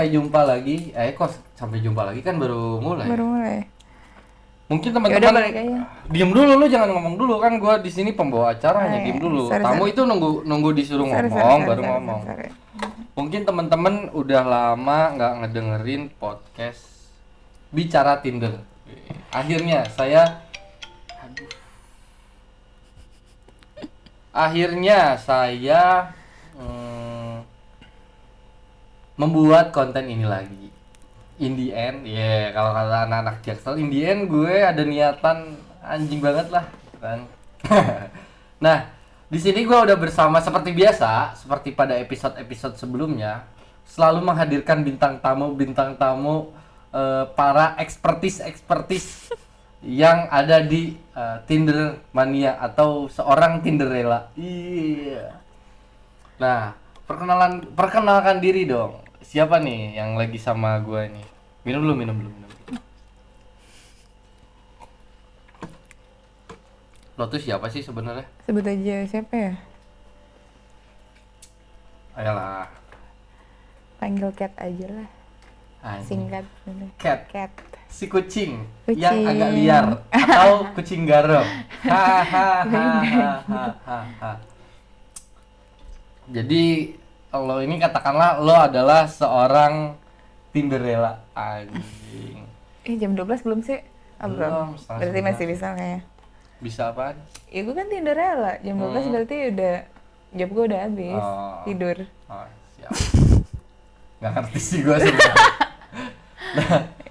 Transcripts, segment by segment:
Sampai jumpa lagi. Eh kok sampai jumpa lagi kan baru mulai. Baru mulai. Mungkin teman-teman diem dulu lu jangan ngomong dulu kan gua di sini pembawa acara hanya Oh, iya. dulu. Sorry, Tamu sorry. itu nunggu nunggu disuruh Sorry, ngomong sorry, sorry, baru sorry, ngomong. sorry. Mungkin teman-teman udah lama nggak ngedengerin podcast bicara Tinder. Akhirnya saya aduh. Akhirnya saya hmm, membuat konten ini lagi. In the end, ya kalau kata anak-anak Jaksel, in the end gue ada niatan anjing banget lah, kan. nah, di sini gue udah bersama seperti biasa, seperti pada episode-episode sebelumnya, selalu menghadirkan bintang tamu bintang tamu eh, para ekspertis ekspertis yang ada di eh, Tinder mania atau seorang Tinderella. Iya. Nah, perkenalan perkenalkan diri dong. Siapa nih yang lagi sama gue nih? Minum dulu, minum dulu, minum. Lo tuh siapa sih sebenarnya? Sebut aja siapa ya? Ayolah. Panggil Cat aja lah. Anjing. Singkat. Cat. Cat. Si kucing, Kucing. yang agak liar atau kucing garong. Hahaha. Jadi lo ini katakanlah lo adalah seorang Tinderella anjing. Eh jam 12 belum sih? Oh, Belum, Berarti masih bisa kayaknya. Bisa apaan? Ya gue kan Tinderella. Jam 12 Hmm. berarti udah job gue udah habis. Oh. Tidur. Oh, siap. Nggak ngerti sih gue sebenarnya.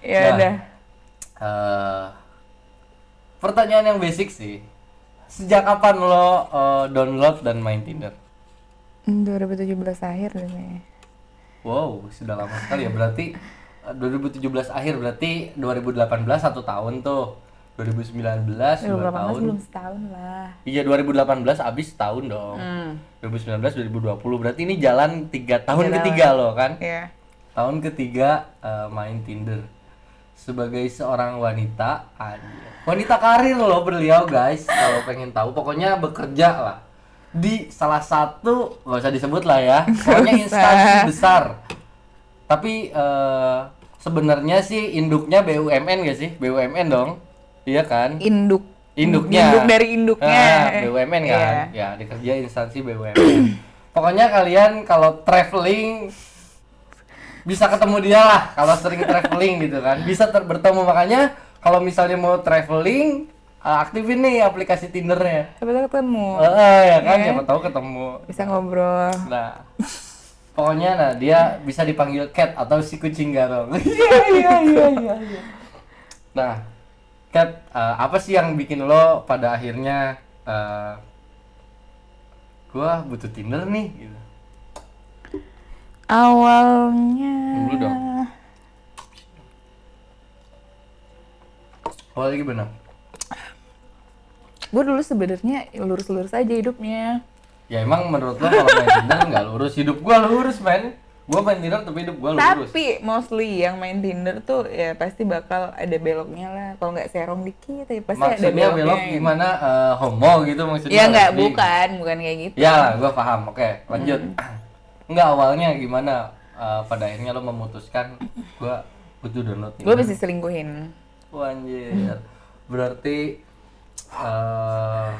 Ya Nah. udah. Eh, pertanyaan yang basic sih. Sejak kapan lo eh, download dan main Tinder? Hmm, 2017 akhir deh kayaknya. Wow, sudah lama sekali ya. Berarti eh, 2017 akhir berarti 2018 satu tahun tuh. 2019 dua 2018 tahun. belum setahun lah. Iya 2018 habis tahun dong. Hmm. 2019 2020 berarti ini jalan tiga tahun Jalan. ketiga lo kan? Iya. Tahun ketiga eh, main Tinder. Sebagai seorang wanita, anjir. wanita karir loh beliau guys. Kalau pengen tahu, pokoknya bekerja lah di salah satu nggak usah disebut lah ya. Pokoknya instansi besar. Tapi eh, sebenarnya sih induknya BUMN gak sih? BUMN dong, iya kan? Induk. Induknya. Induk dari induknya. Ah, BUMN kan? Iya. Ya, dikerja instansi BUMN. Pokoknya kalian kalau traveling bisa ketemu dia lah kalau sering traveling gitu kan. Bisa ter- bertemu makanya kalau misalnya mau traveling aktifin nih aplikasi Tindernya. Siapa tahu ketemu. Eh, ya kan Iya. siapa tahu ketemu. Bisa ngobrol. Nah, pokoknya nah dia bisa dipanggil cat atau si kucing garong. Iya iya iya iya. iya. Nah, cat eh, apa sih yang bikin lo pada akhirnya eh, gua butuh Tinder nih gitu. Awalnya. Dulu dong. Awalnya gimana? Gue dulu sebenarnya lurus-lurus aja hidupnya. Ya emang menurut lo kalau main Tinder nggak lurus, hidup gua lurus men. Gua main Tinder tapi hidup gua lurus. Tapi mostly yang main Tinder tuh ya pasti bakal ada beloknya lah. Kalau nggak serong dikit, ya pasti ada Maksudnya beloknya. belok gimana eh, homo gitu maksudnya? Ya nggak, bukan, bukan kayak gitu. Ya, gua paham. Oke, lanjut. Enggak awalnya gimana? Eh, pada akhirnya lo memutuskan gua butuh download Gue bisa selingkuhin. Wah, anjir. Berarti eh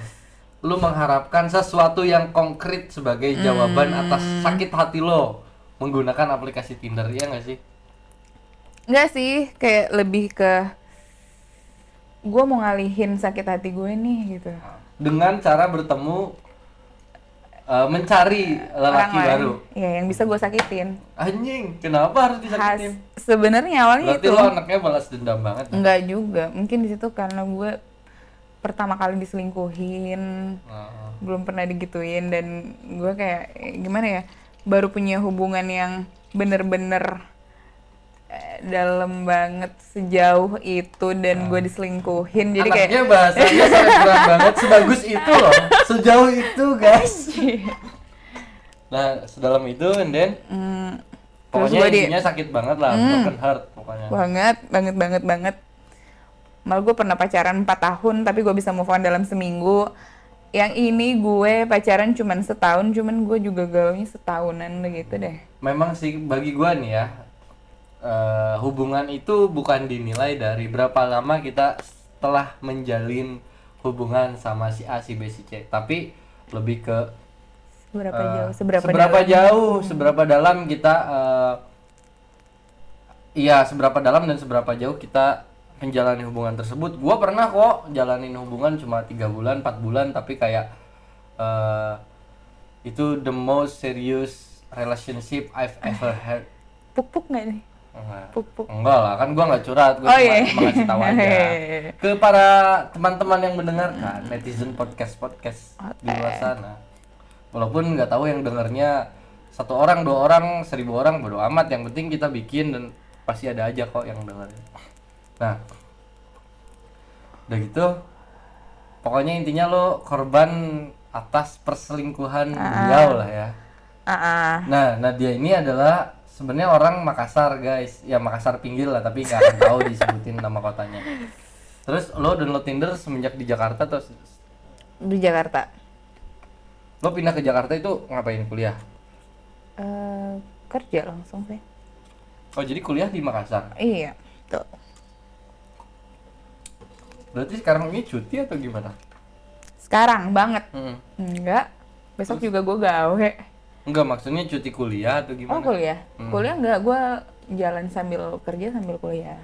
lu mengharapkan sesuatu yang konkret sebagai jawaban atas sakit hati lo menggunakan aplikasi Tinder ya nggak sih? Enggak sih, kayak lebih ke gue mau ngalihin sakit hati gue nih gitu. Dengan cara bertemu eh, mencari lelaki lain. baru. Iya, yang bisa gue sakitin. Anjing, kenapa harus disakitin? Sebenarnya awalnya Berarti itu. lo anaknya balas dendam banget. ya? Enggak juga, mungkin di situ karena gue pertama kali diselingkuhin, Nah, belum pernah digituin dan gue kayak eh, gimana ya, baru punya hubungan yang bener-bener eh, dalam banget sejauh itu dan gue diselingkuhin. Jadi kayak anaknya bahasanya selebgram banget sebagus itu loh, sejauh itu guys. Nah, sedalam itu and then terus pokoknya di intinya sakit banget lah, broken heart pokoknya. banget banget banget banget malah gue pernah pacaran 4 tahun tapi gue bisa move on dalam seminggu. Yang ini gue pacaran cuman setahun cuman gue juga galaunya setahunan gitu deh. Memang sih bagi gua nih ya eh, hubungan itu bukan dinilai dari berapa lama kita telah menjalin hubungan sama si A si B si C. Tapi lebih ke seberapa eh, jauh seberapa, seberapa dalam. jauh seberapa dalam kita eh, iya seberapa dalam dan seberapa jauh kita menjalani hubungan tersebut gua pernah kok jalanin hubungan cuma tiga bulan empat bulan tapi kayak eh, itu the most serious relationship I've ever had puk-puk nggak nih Enggak. puk-puk Enggak lah, kan gua nggak curhat, gua Oh, cuma, iya. cuma ngasih tahu aja Hehehe. ke para teman-teman yang mendengarkan netizen podcast podcast di luar sana. Walaupun nggak tahu yang dengarnya satu orang, dua orang, seribu orang, bodo amat. Yang penting kita bikin dan pasti ada aja kok yang dengerin. Nah, udah gitu, pokoknya intinya lo korban atas perselingkuhan beliau lah ya. ah ah. Nah, Nadia ini adalah sebenarnya orang Makassar, guys. Ya Makassar pinggir lah, tapi nggak tahu disebutin nama kotanya. Terus lo download Tinder semenjak di Jakarta terus di Jakarta lo pindah ke Jakarta itu ngapain kuliah? Eh, kerja langsung sih Oh, jadi kuliah di Makassar. iya tuh Berarti sekarang ini cuti atau gimana? sekarang banget Hmm. enggak besok juga gue gawe Enggak, maksudnya cuti kuliah atau oh gimana? kuliah Hmm. kuliah enggak gue jalan sambil kerja sambil kuliah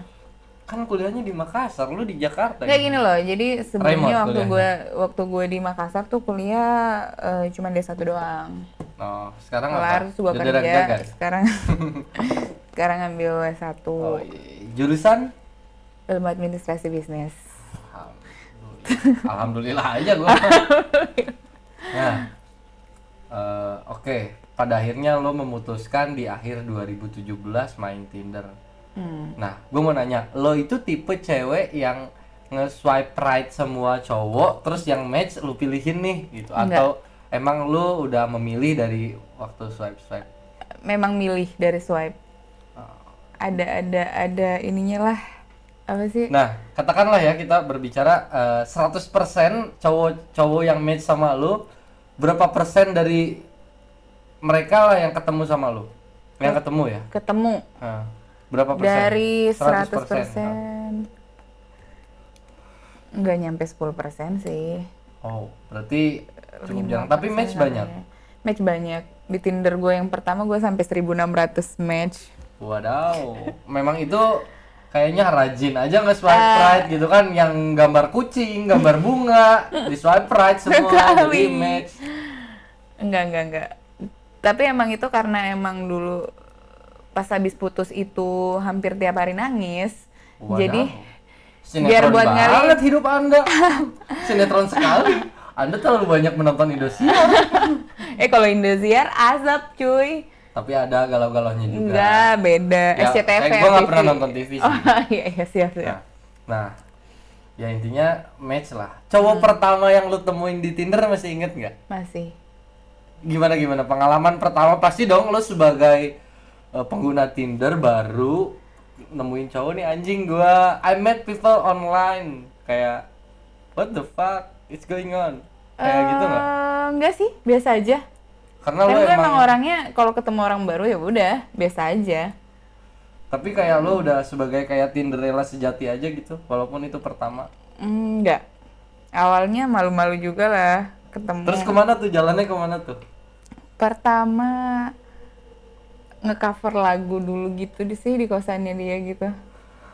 Kan kuliahnya di Makassar, lo di Jakarta. Kayak gini loh, jadi sebenarnya waktu gue waktu gue di Makassar tuh kuliah eh, cuma D1 doang. Oh, sekarang Kelar apa? terus Jajaran kerja, sekarang sekarang ambil S1 Oh, iya. jurusan? ilmu administrasi bisnis. Alhamdulillah, aja gua. nah, eh, oke. Pada akhirnya lo memutuskan di akhir 2017 main Tinder. Hmm. Nah, gue mau nanya, lo itu tipe cewek yang nge-swipe right semua cowok, terus yang match lo pilihin nih, gitu? Enggak. Atau emang lo udah memilih dari waktu swipe swipe? Memang milih dari swipe. Ada ada ada ininya lah. Apa sih? Nah, katakanlah ya kita berbicara eh, 100% cowok-cowok yang match sama lo, berapa persen dari mereka lah yang ketemu sama lo? Yang ketemu ya? Ketemu Nah, berapa persen? dari 100%. 100%. Nggak nyampe 10% sih. Oh, berarti cukup 5% jarang. Tapi match kali banyak. ya. Match banyak. Di Tinder gue yang pertama gue sampai 1600 match. Wadaw, memang itu kayaknya rajin aja nge swipe Ah. right gitu kan, yang gambar kucing, gambar bunga, di swipe right semua jadi match. Enggak, enggak, enggak. Tapi emang itu karena emang dulu pas habis putus itu hampir tiap hari nangis. Wadaw. Jadi Sinetron biar buat banget hidup anda, sinetron sekali. Anda terlalu banyak menonton Indosiar, eh kalau Indosiar azab cuy. Tapi ada galau-galaunya juga. Enggak, beda. Ya, SCTV. gua nggak TV. pernah nonton TV sih. Oh iya, iya siap, siap. Nah, nah, ya intinya match lah. Cowok Hmm. pertama yang lu temuin di Tinder masih inget nggak? Masih. gimana gimana pengalaman pertama pasti dong lo sebagai uh, pengguna Tinder baru nemuin cowok nih anjing gua I met people online kayak what the fuck it's going on kayak gitu nggak Eh, enggak sih, biasa aja. Karena Kan lo emang, emang orangnya kalau ketemu orang baru ya udah, biasa aja. tapi kayak lo udah sebagai kayak Tinderella sejati aja gitu walaupun itu pertama Enggak. Awalnya malu-malu juga lah ketemu. terus ke mana tuh jalannya ke mana tuh Pertama ngecover lagu dulu gitu di sih di kosannya dia gitu.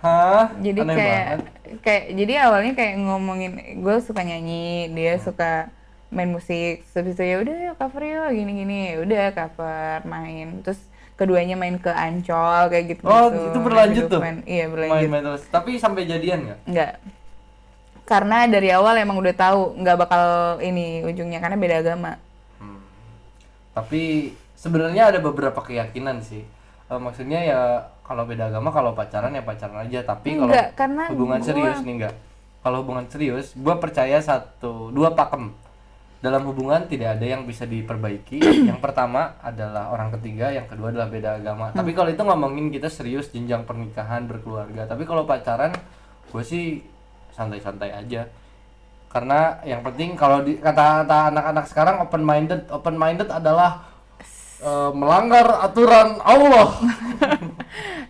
hah Jadi Aneh kayak banget. kayak jadi awalnya kayak ngomongin gue suka nyanyi, dia Hmm. suka main musik. Terus itu ya udah yuk cover yuk gini-gini. Ya Udah cover main. Terus keduanya main ke Ancol kayak gitu. oh itu berlanjut tuh Iya, berlanjut. main-main terus tapi sampai jadian nggak Enggak. Karena dari awal emang udah tahu nggak bakal ini ujungnya karena beda agama. Hmm. Tapi sebenarnya ada beberapa keyakinan sih. Eh, maksudnya ya kalau beda agama kalau pacaran ya pacaran aja. Tapi kalau hubungan gua- serius nih enggak. Kalau hubungan serius, gua percaya satu dua pakem. Dalam hubungan tidak ada yang bisa diperbaiki. yang pertama adalah orang ketiga, yang kedua adalah beda agama. Tapi kalau itu ngomongin kita serius jenjang pernikahan berkeluarga. Tapi kalau pacaran, gue sih santai-santai aja. karena yang penting kalau di kata-kata anak-anak sekarang open minded open minded adalah eh, melanggar aturan Allah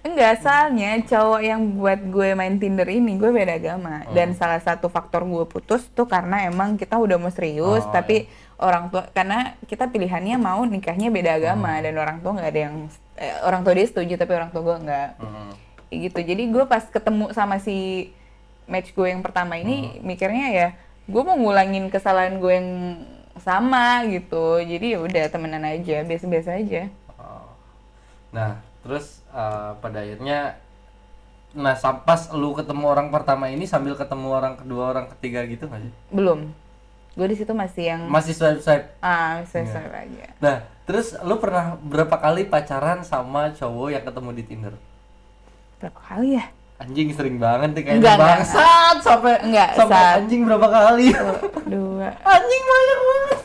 Enggak, soalnya cowok yang buat gue main Tinder ini gue beda agama Oh. dan salah satu faktor gue putus tuh karena emang kita udah mau serius Oh, tapi orang tua karena kita pilihannya mau nikahnya beda agama Hmm. dan orang tua nggak ada yang eh, orang tua dia setuju tapi orang tua gue nggak Hmm. Gitu jadi gue pas ketemu sama si match gue yang pertama ini Hmm. mikirnya ya gue mau ngulangin kesalahan gue yang sama gitu jadi ya udah temenan aja biasa-biasa aja Oh. Nah, terus eh, pada akhirnya nah pas lu ketemu orang pertama ini sambil ketemu orang kedua, orang ketiga gitu nggak sih? belum gue di situ masih yang Masih swipe swipe. ah saya Iya. saya aja Nah, terus lu pernah berapa kali pacaran sama cowok yang ketemu di Tinder? berapa kali ya Anjing sering banget nih kayaknya bangsat sampai Enggak, sampai saat- anjing berapa kali? dua anjing banyak banget,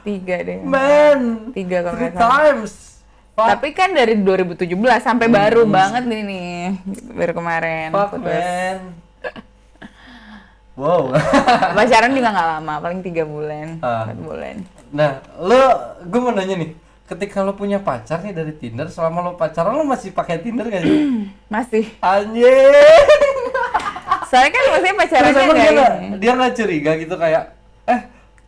tiga deh Man. tiga kalau Three nggak salah times. Fuck, tapi kan dari 2017 sampai baru banget nih nih baru kemarin fuck putus. man. Wow. pacaran juga nggak lama paling tiga bulan Ah. empat bulan Nah, lo, gue mau nanya nih, ketika lo punya pacar nih dari Tinder, selama lo pacaran lo masih pakai Tinder gak sih? masih Anjing. soalnya kan maksudnya Terus pacarannya emang dia ini dia nggak curiga gitu kayak, eh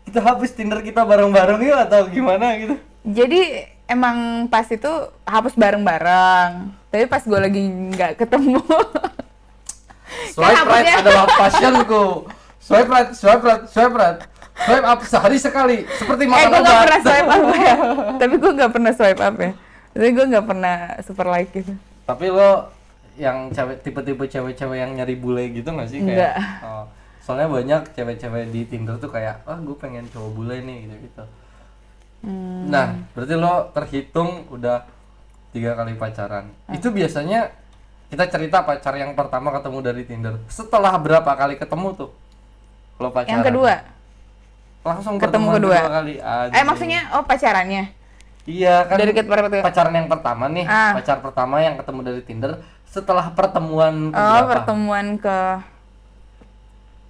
kita hapus Tinder kita bareng-bareng yuk atau gimana gitu? jadi emang pas itu hapus bareng-bareng tapi pas gue lagi nggak ketemu Swipe right hapusnya- adalah passionku. Swipe right, swipe right, swipe right. Swipe up sehari sekali, seperti eh makan gue nggak obat. pernah swipe up ya tapi gue nggak pernah swipe up ya tapi gue nggak pernah super like gitu Tapi lo yang cewek tipe-tipe cewek-cewek yang nyari bule gitu gak sih Enggak. kayak? Oh, soalnya banyak cewek-cewek di Tinder tuh kayak, ah gue pengen cowok bule nih gitu gitu. Hmm. Nah, berarti lo terhitung udah tiga kali pacaran. Ah. Itu biasanya kita cerita pacar yang pertama ketemu dari Tinder. Setelah berapa kali ketemu tuh? Lo pacaran. yang kedua Langsung ketemu pertemuan kedua. kali. eh Anjing. maksudnya oh pacarannya Iya kan. Dari kedua kedua. pacaran yang pertama nih, Ah. pacar pertama yang ketemu dari Tinder. Setelah pertemuan oh keberapa? pertemuan ke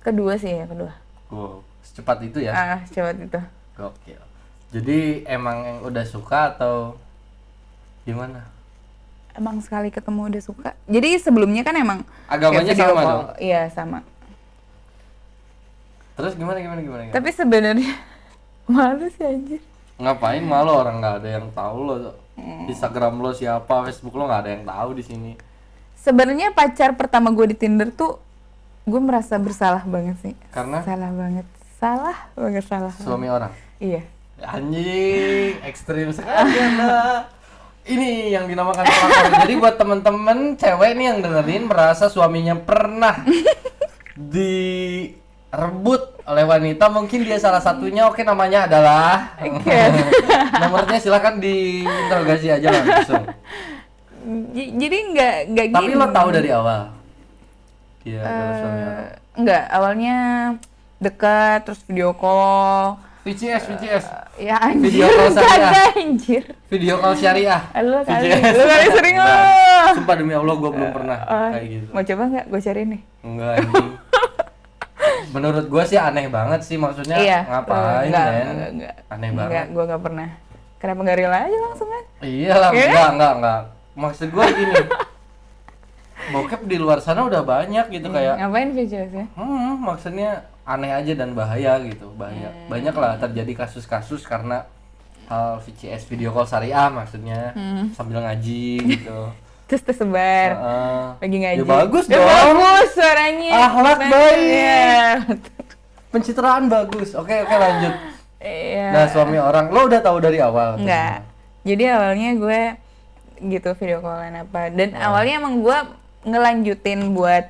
kedua sih ya kedua Wow, secepat itu ya. ah coba itu Gokil. Jadi emang yang udah suka atau gimana? emang sekali ketemu udah suka jadi sebelumnya kan emang Agamanya sama dong? iya sama Terus gimana gimana gimana? gimana? tapi sebenarnya malu sih anjir Ngapain malu orang nggak ada yang tahu lo. Hmm. Instagram lo siapa, Facebook lo nggak ada yang tahu di sini. sebenarnya pacar pertama gue di Tinder tuh gue merasa bersalah banget sih Karena? salah banget salah banget salah Suami orang. iya Anjing, ekstrim sekali Anda. Ini yang dinamakan pelakor. Jadi buat temen-temen cewek nih yang dengerin merasa suaminya pernah direbut oleh wanita, mungkin dia salah satunya. Oke, namanya adalah. Nomornya silakan diinterogasi aja langsung. Jadi nggak nggak gini Tapi lo tahu dari awal. Iya, adalah suami. Eh, Enggak, awalnya dekat terus video call. VCS, VCS. Ya anjir, Video call syariah. kagak anjir. Video call syariah. Lu kali, lu kali sering Enggak. lo. Sumpah demi Allah gua belum pernah Oh, kayak gitu. Mau coba nggak? Gue cari nih. Enggak anjing. Menurut gua sih aneh banget sih maksudnya iya. ngapain enggak, men? enggak, enggak. Aneh Enggak, banget. gue nggak pernah. Kenapa nggak rela aja langsung kan? Iya lah, Iya. enggak enggak enggak. Maksud gua gini. Bokep di luar sana udah banyak gitu kayak Ngapain ya? hmm, maksudnya aneh aja dan bahaya gitu, bahaya. Hmm. Banyak lah terjadi kasus-kasus karena hal VCS video call syariah maksudnya Hmm. sambil ngaji gitu. Terus tersebar. Heeh. Lagi ngaji. Ya bagus Ya, dong. bagus suaranya. Akhlak Nah, baik. Iya. Pencitraan bagus. Oke, oke lanjut. Iya. Nah, suami orang lo udah tahu dari awal. Enggak. Jadi awalnya gue gitu video callan apa. Dan Oh. awalnya emang gue ngelanjutin buat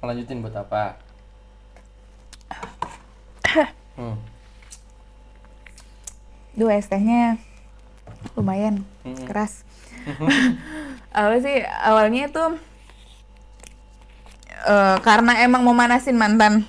Lanjutin buat apa? Hmm. dua es tehnya lumayan Mm-mm. keras. Awal sih awalnya tuh eh, karena emang mau manasin mantan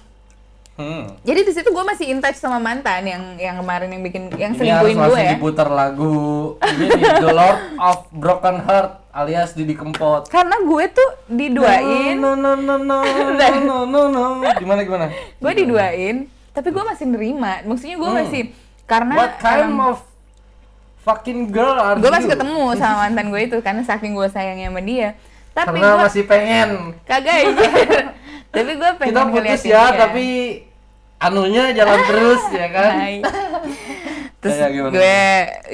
Hmm. Jadi di situ gue masih in touch sama mantan yang yang kemarin yang bikin yang selingkuhin gue ya. diputar lagu ini The Lord of Broken Heart alias Didi Kempot. Karena gue tuh diduain, No no no no no no no no. Gimana gimana? gue diduain, tapi gue masih nerima. Maksudnya gue Hmm. masih karena What kind of fucking girl gue masih ketemu sama mantan gue itu karena saking gue sayangnya sama dia. Tapi Karena gue masih pengen. kagak anjir. tapi gue pengen Kita putus ngeliatin ya, dia. tapi anunya jalan terus ya kan? Hai. Terus Kayak gimana? gue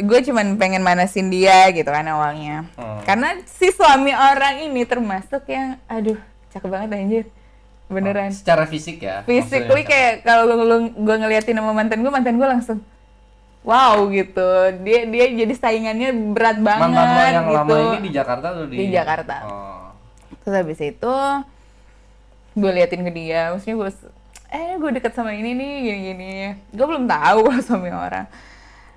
gue cuman pengen manasin dia gitu kan awalnya. Hmm. Karena si suami orang ini termasuk yang aduh cakep banget anjir. Beneran. Secara fisik ya. Physically maksudnya. kayak kalau lu- gue ngeliatin sama mantan gue, mantan gue langsung wow gitu. Dia dia jadi saingannya berat banget Mantan lo yang gitu. lama ini di Jakarta atau di? Di Jakarta. Oh. Terus habis itu gue liatin ke dia, maksudnya gue eh gue deket sama ini nih gini-gini. Gue belum tahu kalau suami orang.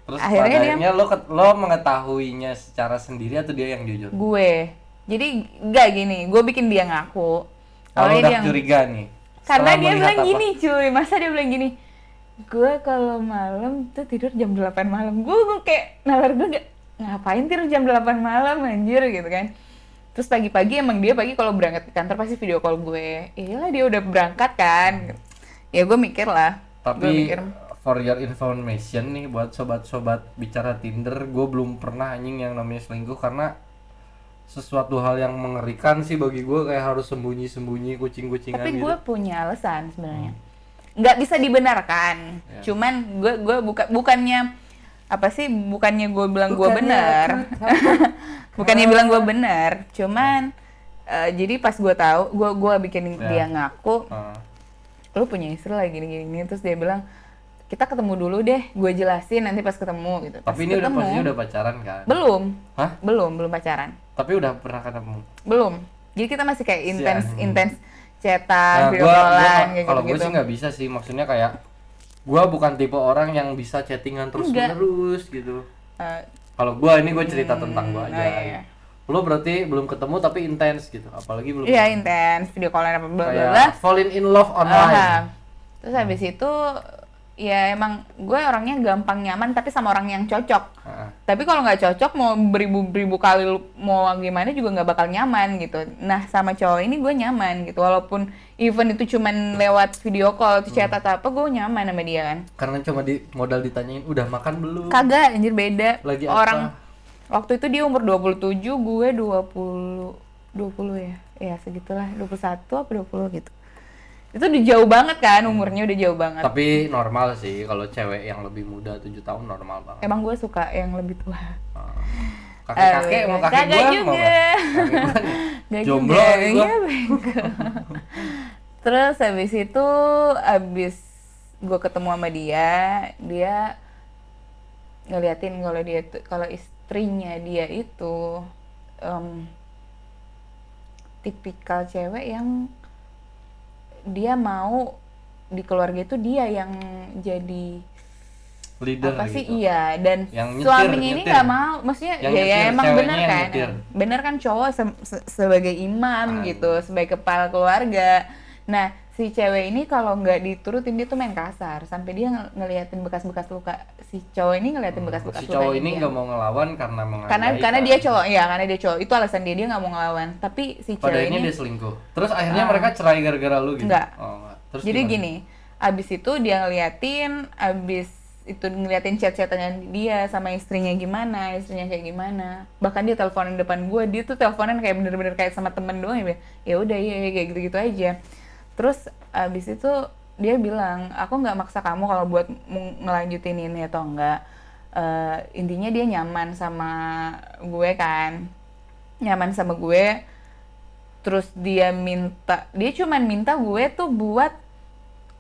Terus Akhirnya pada dia- akhirnya lo ket- lo mengetahuinya secara sendiri atau dia yang jujur? Gue. Jadi enggak gini, gue bikin dia ngaku. Kalau udah dia curiga nih. karena dia bilang apa? gini cuy, masa dia bilang gini, gue kalau malam tuh tidur jam 8 malam. Gue gue kayak nalar gue gak, ngapain tidur jam 8 malam anjir gitu kan. Terus pagi-pagi emang dia pagi kalau berangkat ke kantor pasti video call gue. Iyalah dia udah berangkat kan. Ya gue mikir lah. gue Tapi mikir for your information nih buat sobat-sobat bicara Tinder, gue belum pernah anjing yang namanya selingkuh karena sesuatu hal yang mengerikan sih bagi gue kayak harus sembunyi-sembunyi kucing-kucingan tapi gitu. gue punya alasan sebenarnya nggak bisa dibenarkan Ya. cuman gue gue buka bukannya apa sih bukannya gue bilang gue benar bukannya bilang gue benar cuman eh, jadi pas gue tahu gue gue bikin Ya. dia ngaku Ah. lu punya istri lah gini gini terus dia bilang kita ketemu dulu deh gue jelasin nanti pas ketemu gitu Pas Tapi ini udah ketemu, posisinya udah pacaran kan? belum Hah? belum belum pacaran Tapi udah pernah ketemu? belum jadi kita masih kayak intens Sian. Intens Nah, cetak video gua, gua callan kayak kalau gitu gue sih nggak bisa sih, maksudnya kayak gua bukan tipe orang yang bisa chattingan terus Enggak. menerus gitu. Eh, Kalau gua ini gue cerita tentang gua oh aja. iya, iya. Lo berarti belum ketemu tapi intens gitu, apalagi belum Iya intens video callan apa bla bla falling in love online. Aha. Terus habis itu ya emang gue orangnya gampang nyaman tapi sama orang yang cocok. Ah. Tapi kalau nggak cocok mau beribu-ribu kali lu- mau gimana juga nggak bakal nyaman gitu. Nah sama cowok ini gue nyaman gitu walaupun even itu cuman lewat video call, atau chat atau apa gue nyaman sama dia kan. Karena cuma di modal ditanyain udah makan belum? Kagak anjir beda. Lagi orang apa? waktu itu dia umur 27, gue 20 20 ya. Ya segitulah 21 apa 20 gitu. Itu udah jauh banget kan umurnya udah jauh banget. Tapi normal sih kalau cewek yang lebih muda 7 tahun normal banget. Emang gue suka yang lebih tua. Ah. Mau kakek gua mau? Kakek gua nih. Gak Jomblo juga. Terus habis itu habis gue ketemu sama dia, dia ngeliatin kalau dia kalau istrinya dia itu em, tipikal cewek yang dia mau di keluarga itu dia yang jadi Leader apa sih gitu. iya dan Yang nyetir, suaminya ini nyetir. nggak mau maksudnya Yang ya, ya nyetir, emang ceweknya bener yang kan nyetir. bener kan cowok se- se- sebagai imam Ah, gitu sebagai kepala keluarga nah si cewek ini kalau nggak diturutin dia tuh main kasar sampai dia ng- ngeliatin bekas-bekas luka si cowok ini ngeliatin bekas-bekas si cowok ini nggak mau ngelawan karena menghargai karena karena dia cowok ya karena dia cowok itu alasan dia dia nggak mau ngelawan tapi si cewek ini dia selingkuh terus akhirnya Ah. mereka cerai gara-gara lu gitu Nggak. oh, enggak. terus Jadi gimana? gini, abis itu dia ngeliatin, abis itu ngeliatin chat-chatannya dia sama istrinya gimana, istrinya kayak gimana. Bahkan dia teleponin depan gue, dia tuh teleponan kayak bener-bener kayak sama temen doang ya. Ya udah iya, kayak gitu-gitu aja. Terus abis itu dia bilang, aku nggak maksa kamu kalau buat ngelanjutin ini atau enggak. Eh, intinya dia nyaman sama gue kan, nyaman sama gue terus dia minta dia cuman minta gue tuh buat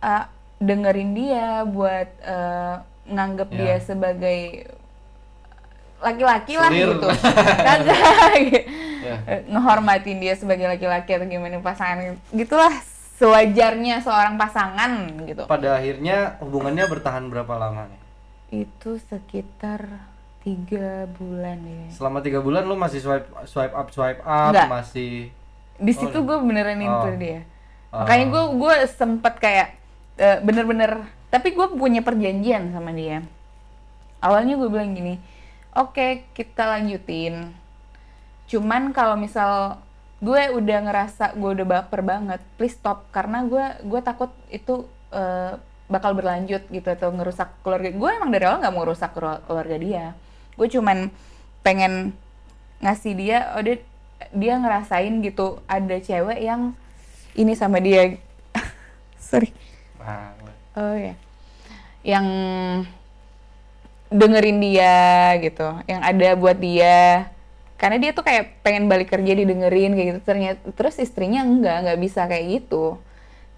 uh, dengerin dia buat uh, nganggep Ya. dia sebagai laki-laki lah gitu kagak. Eh, ngehormatin dia sebagai laki-laki atau gimana pasangan gitulah sewajarnya seorang pasangan gitu. Pada akhirnya hubungannya bertahan berapa lama? Nih itu sekitar tiga bulan ya. Selama tiga bulan lu masih swipe swipe up swipe up Nggak. masih di situ gue beneran Oh. dia. Oh. makanya gue gue sempet kayak eh, bener-bener tapi gue punya perjanjian sama dia. Awalnya gue bilang gini oke kita lanjutin. Cuman kalau misal gue udah ngerasa gue udah baper banget. Please stop. Karena gue gue takut itu eh, bakal berlanjut gitu atau ngerusak keluarga. Gue emang dari awal nggak mau rusak keluar- keluarga dia. Gue cuman pengen ngasih dia oh dia dia ngerasain gitu ada cewek yang ini sama dia. Sorry. Oh ya yang dengerin dia gitu. Yang ada buat dia karena dia tuh kayak pengen balik kerja didengerin kayak gitu. Ternyata terus istrinya enggak nggak bisa kayak gitu.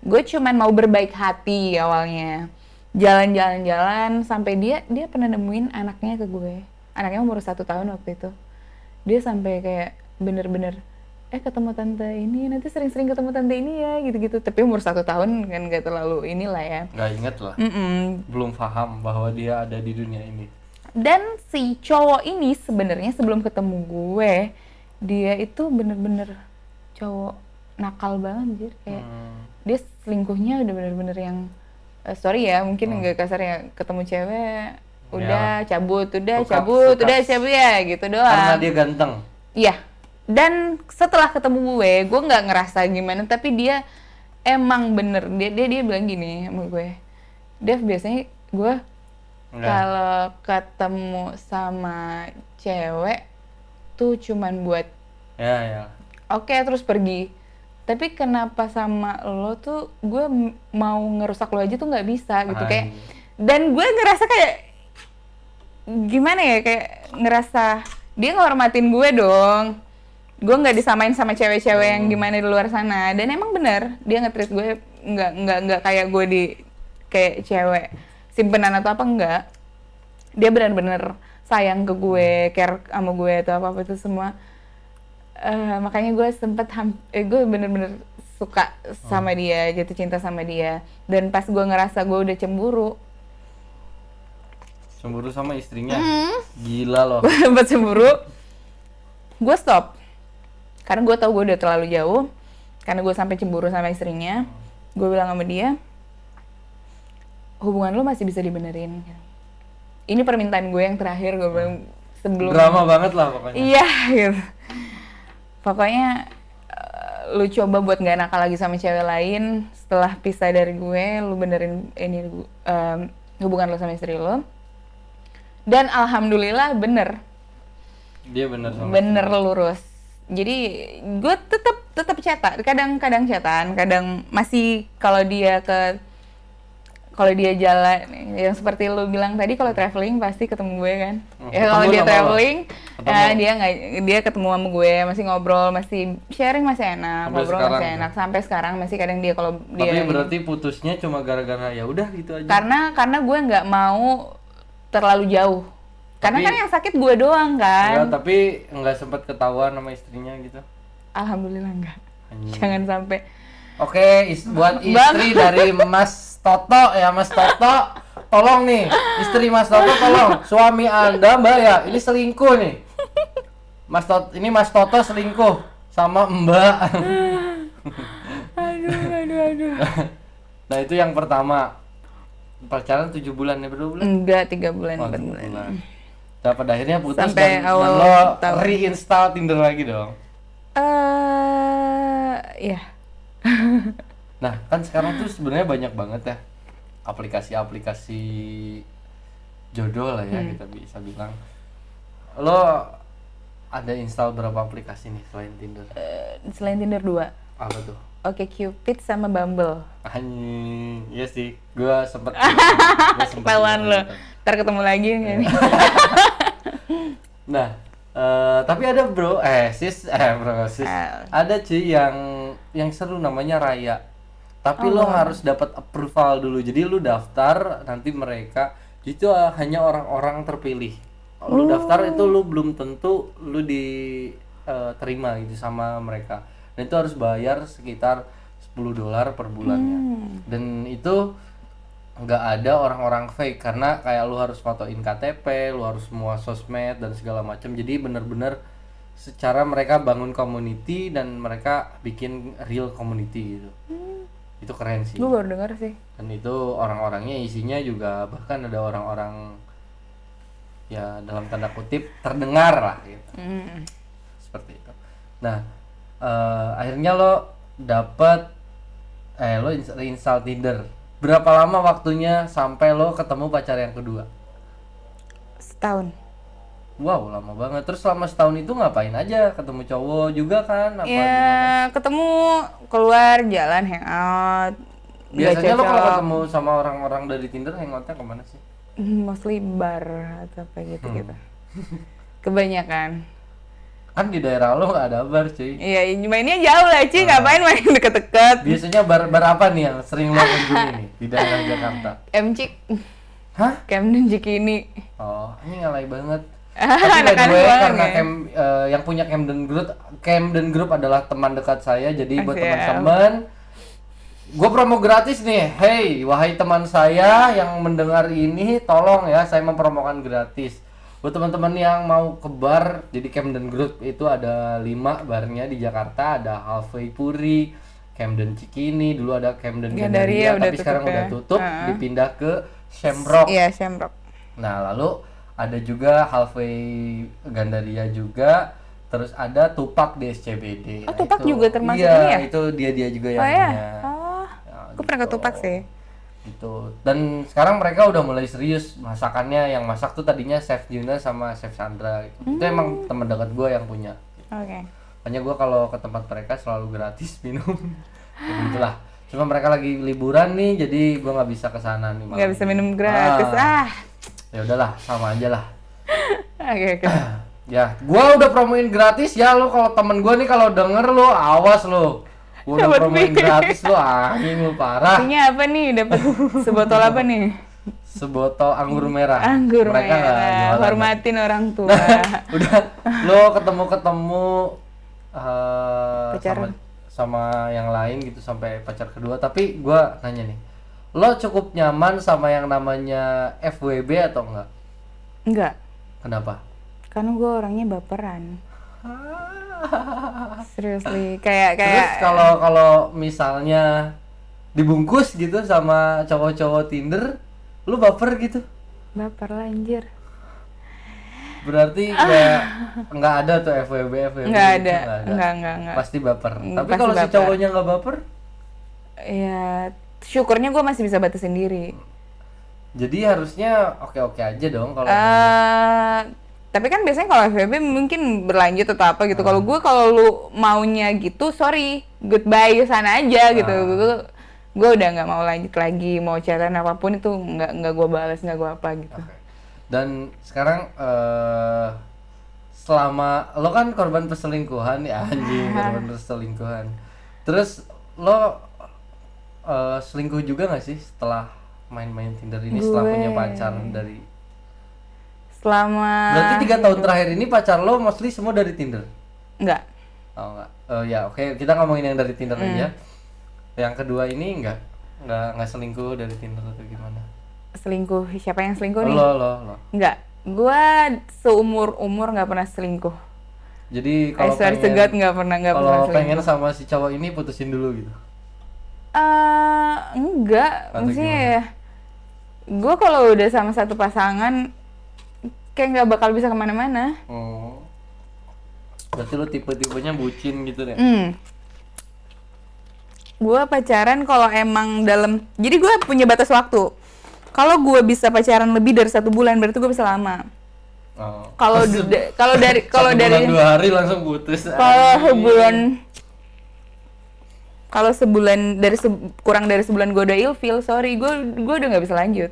Gue cuman mau berbaik hati awalnya. Jalan-jalan-jalan sampai dia dia pernah nemuin anaknya ke gue. Anaknya umur satu tahun waktu itu. Dia sampai kayak bener-bener eh ketemu tante ini nanti sering-sering ketemu tante ini ya gitu-gitu. Tapi umur satu tahun kan gak terlalu inilah ya. Nggak inget lah. Mm-mm. Belum paham bahwa dia ada di dunia ini. Dan si cowok ini sebenarnya sebelum ketemu gue dia itu bener-bener cowok nakal banget anjir kayak Hmm. dia selingkuhnya udah bener-bener yang eh, sorry ya mungkin nggak kasar ya ketemu cewek udah cabut udah Suka- cabut suka. udah cabut ya gitu Karena doang dia ganteng. Iya. Dan setelah ketemu gue, gue nggak ngerasa gimana, tapi dia emang bener dia dia dia bilang gini sama gue. Dev biasanya gue Enggak. kalau ketemu sama cewek tuh cuman buat Ya ya. oke terus pergi. Tapi kenapa sama lo tuh gue mau ngerusak lo aja tuh nggak bisa gitu kayak dan gue ngerasa kayak gimana ya kayak ngerasa dia ngehormatin gue dong gue nggak disamain sama cewek-cewek yang gimana di luar sana dan emang bener dia nge-treat gue nggak nggak nggak kayak gue di kayak cewek simpenan atau apa enggak. Dia benar-benar sayang ke gue care sama gue atau apa apa itu semua. Eh, makanya gue sempet ham- eh, gue bener-bener suka sama dia jatuh cinta sama dia. Dan pas gue ngerasa gue udah cemburu. Cemburu sama istrinya. Hmm. Gila loh. gue sempet cemburu gue stop. Karena gue tau gue udah terlalu jauh. Karena gue sampai cemburu sama istrinya. Gue bilang sama dia hubungan lo masih bisa dibenerin ini permintaan gue yang terakhir gue bilang sebelum Drama banget lah pokoknya. Iya gitu. Pokoknya eh, lu coba buat nggak nakal lagi sama cewek lain setelah pisah dari gue, lu benerin ini em, hubungan lo sama istri lo. Dan alhamdulillah bener, Dia bener sama. bener lurus. Jadi gue tetap tetap cetak, kadang-kadang cetan, kadang masih kalau dia ke kalau dia jalan yang seperti lu bilang tadi kalau traveling pasti ketemu gue kan Oh, ya kalau dia traveling ya dia nggak dia ketemu sama gue masih ngobrol masih sharing masih enak Sampai ngobrol sekarang masih ya? enak sampai sekarang masih kadang dia kalau Tapi dia berarti putusnya cuma gara-gara ya udah gitu aja. karena karena gue nggak mau terlalu jauh karena Tapi- kan yang sakit gue doang kan Enggak, tapi nggak sempat ketahuan sama istrinya gitu. alhamdulillah enggak Anjing. jangan sampai Oke, is- buat Bang. istri dari Mas Toto ya Mas Toto, tolong nih istri Mas Toto tolong suami anda Mbak ya ini selingkuh nih. Mas Toto ini Mas Toto selingkuh sama Mbak. aduh aduh aduh nah itu yang pertama pacaran tujuh bulan ya berapa bulan? enggak tiga bulan Oh, empat tiga bulan bulan. Nah, pada akhirnya putus Sampai dan, dan awal lo tahun. reinstall Tinder lagi dong. eh ya Nah, kan sekarang tuh sebenarnya banyak banget ya aplikasi-aplikasi jodoh lah ya Hmm. kita bisa bilang. Lo ada install berapa aplikasi nih selain Tinder? Eh, selain Tinder dua Apa tuh? Oke Cupid sama Bumble Anjing, iya sih. Gua sempet ketahuan lo ntar ketemu lagi nih Nah, eh, tapi ada bro, eh sis, eh bro sis, Ah. ada cuy yang yang seru namanya Raya. Tapi lo Oh. harus dapat approval dulu. Jadi lu daftar, nanti mereka itu eh, hanya orang-orang terpilih. Lu daftar itu lu belum tentu lu diterima gitu sama mereka. Dan itu harus bayar sekitar 10 dolar per bulannya. Dan itu nggak ada orang-orang fake karena kayak lu harus fotoin KTP, lu harus semua sosmed dan segala macam. Jadi bener-bener secara mereka bangun community dan mereka bikin real community gitu. itu keren sih gue baru denger sih dan itu orang-orangnya isinya juga bahkan ada orang-orang ya dalam tanda kutip terdengar lah gitu Mm. seperti itu nah eh, akhirnya lo dapet eh lo ins- reinstall Tinder berapa lama waktunya sampai lo ketemu pacar yang kedua? Setahun. Wow lama banget. Terus selama setahun itu ngapain aja? Ketemu cowok juga kan? Apa ya gimana? ketemu keluar jalan hangout. Biasanya lo kalau ketemu sama orang-orang dari Tinder hangoutnya ke mana sih? Hmm, mostly bar atau apa gitu gitu kebanyakan kan di daerah lo nggak ada bar cuy iya mainnya jauh lah Ah. Ci ngapain main deket-deket biasanya bar bar apa nih yang sering lo kunjungi nih di daerah Jakarta MC hah Camden Cikini oh ini ngalai banget Ah, Tapi by the way, karena ya. Cam, eh, yang punya Camden Group, Camden Group adalah teman dekat saya. Jadi buat teman-teman, gue promo gratis nih. Hey, wahai teman saya yang mendengar ini, tolong ya, saya mempromokan gratis. Buat teman-teman yang mau ke bar, jadi Camden Group itu ada lima barnya di Jakarta. Ada Halfway Puri, Camden Cikini, dulu ada Camden Gandaria, Gandaria udah tapi sekarang udah ya. tutup, Heeh. dipindah ke Shamrock. iya Shamrock Nah, lalu ada juga Halfway Gandaria juga, terus ada Tupak di SCBD. Oh, Nah, Tupak itu- juga termasuk iya, ini ya? itu dia-dia juga yang oh ya punya. oh Ya, gue pernah ke gitu. Tupak sih Gitu. Dan sekarang mereka udah mulai serius masakannya. Yang masak tuh tadinya Chef Juna sama Chef Sandra. Gitu. Itu emang Hmm. teman dekat gue yang punya. oke Makanya gue kalau ke tempat mereka selalu gratis minum. ya, begitulah. Cuma mereka lagi liburan nih, jadi gue nggak bisa ke sana nih. nggak bisa minum gratis ah Ya udahlah, sama aja lah. oke oke Ya, gua udah promoin gratis ya lo kalau temen gua nih kalau denger lo awas lo. Udah Dapat nih. gratis lo anjing lo parah. Artinya apa nih dapat sebotol apa nih Sebotol anggur merah. anggur Mereka merah jualan. hormatin orang tua udah lo ketemu-ketemu eh, sama Pacaran. sama yang lain gitu sampai pacar kedua, tapi gua nanya nih. Lo cukup nyaman sama yang namanya FWB atau enggak? enggak Kenapa? karena gue orangnya baperan seriously kayak kayak Terus kalau kalau misalnya dibungkus gitu sama cowok-cowok Tinder, lu baper gitu? baper lah anjir Berarti nggak nggak ada tuh FWB FWB. Nggak gitu, ada. nggak Nggak, nggak, nggak. Pasti baper. Mm, Tapi pasti kalau si cowoknya nggak baper, ya syukurnya gue masih bisa batasin diri jadi harusnya oke-oke aja dong kalau eh tapi kan biasanya kalau FVB mungkin berlanjut atau apa gitu. Ah. Kalau gue kalau lu maunya gitu, sorry, goodbye sana aja gitu. Ah. Gue gue udah nggak mau lanjut lagi, mau chatan apa pun itu nggak nggak gue balas, nggak gue apa gitu. Oke. Dan sekarang eh selama lo kan korban perselingkuhan ya anjing korban perselingkuhan. Terus lo eh, selingkuh juga nggak sih setelah main-main Tinder ini setelah Gue- punya pacar dari Selama Berarti tiga tahun terakhir ini pacar lo mostly semua dari Tinder? nggak, Oh enggak. Oh ya oke kita ngomongin yang dari Tinder Hmm. aja. Yang kedua ini enggak enggak enggak selingkuh dari Tinder atau gimana? selingkuh siapa yang selingkuh nih? Lo lo lo. Nggak, gue seumur umur nggak pernah selingkuh. Jadi kalau pengen God nggak pernah nggak pernah selingkuh. pengen sama si cowok ini putusin dulu gitu. Eh, enggak, Atau maksudnya ya, gue kalau udah sama satu pasangan, kayak nggak bakal bisa ke mana-mana. Oh. Berarti lo tipe-tipenya bucin gitu deh. Hmm. Gue pacaran kalau emang dalam, jadi gue punya batas waktu. Kalau gue bisa pacaran lebih dari satu bulan, berarti gue bisa lama. Oh. Kalau da- kalau dari kalau dari dua hari langsung putus. kalau sebulan kalau sebulan dari se- kurang dari sebulan gue udah ilfeel sorry gue gue udah nggak bisa lanjut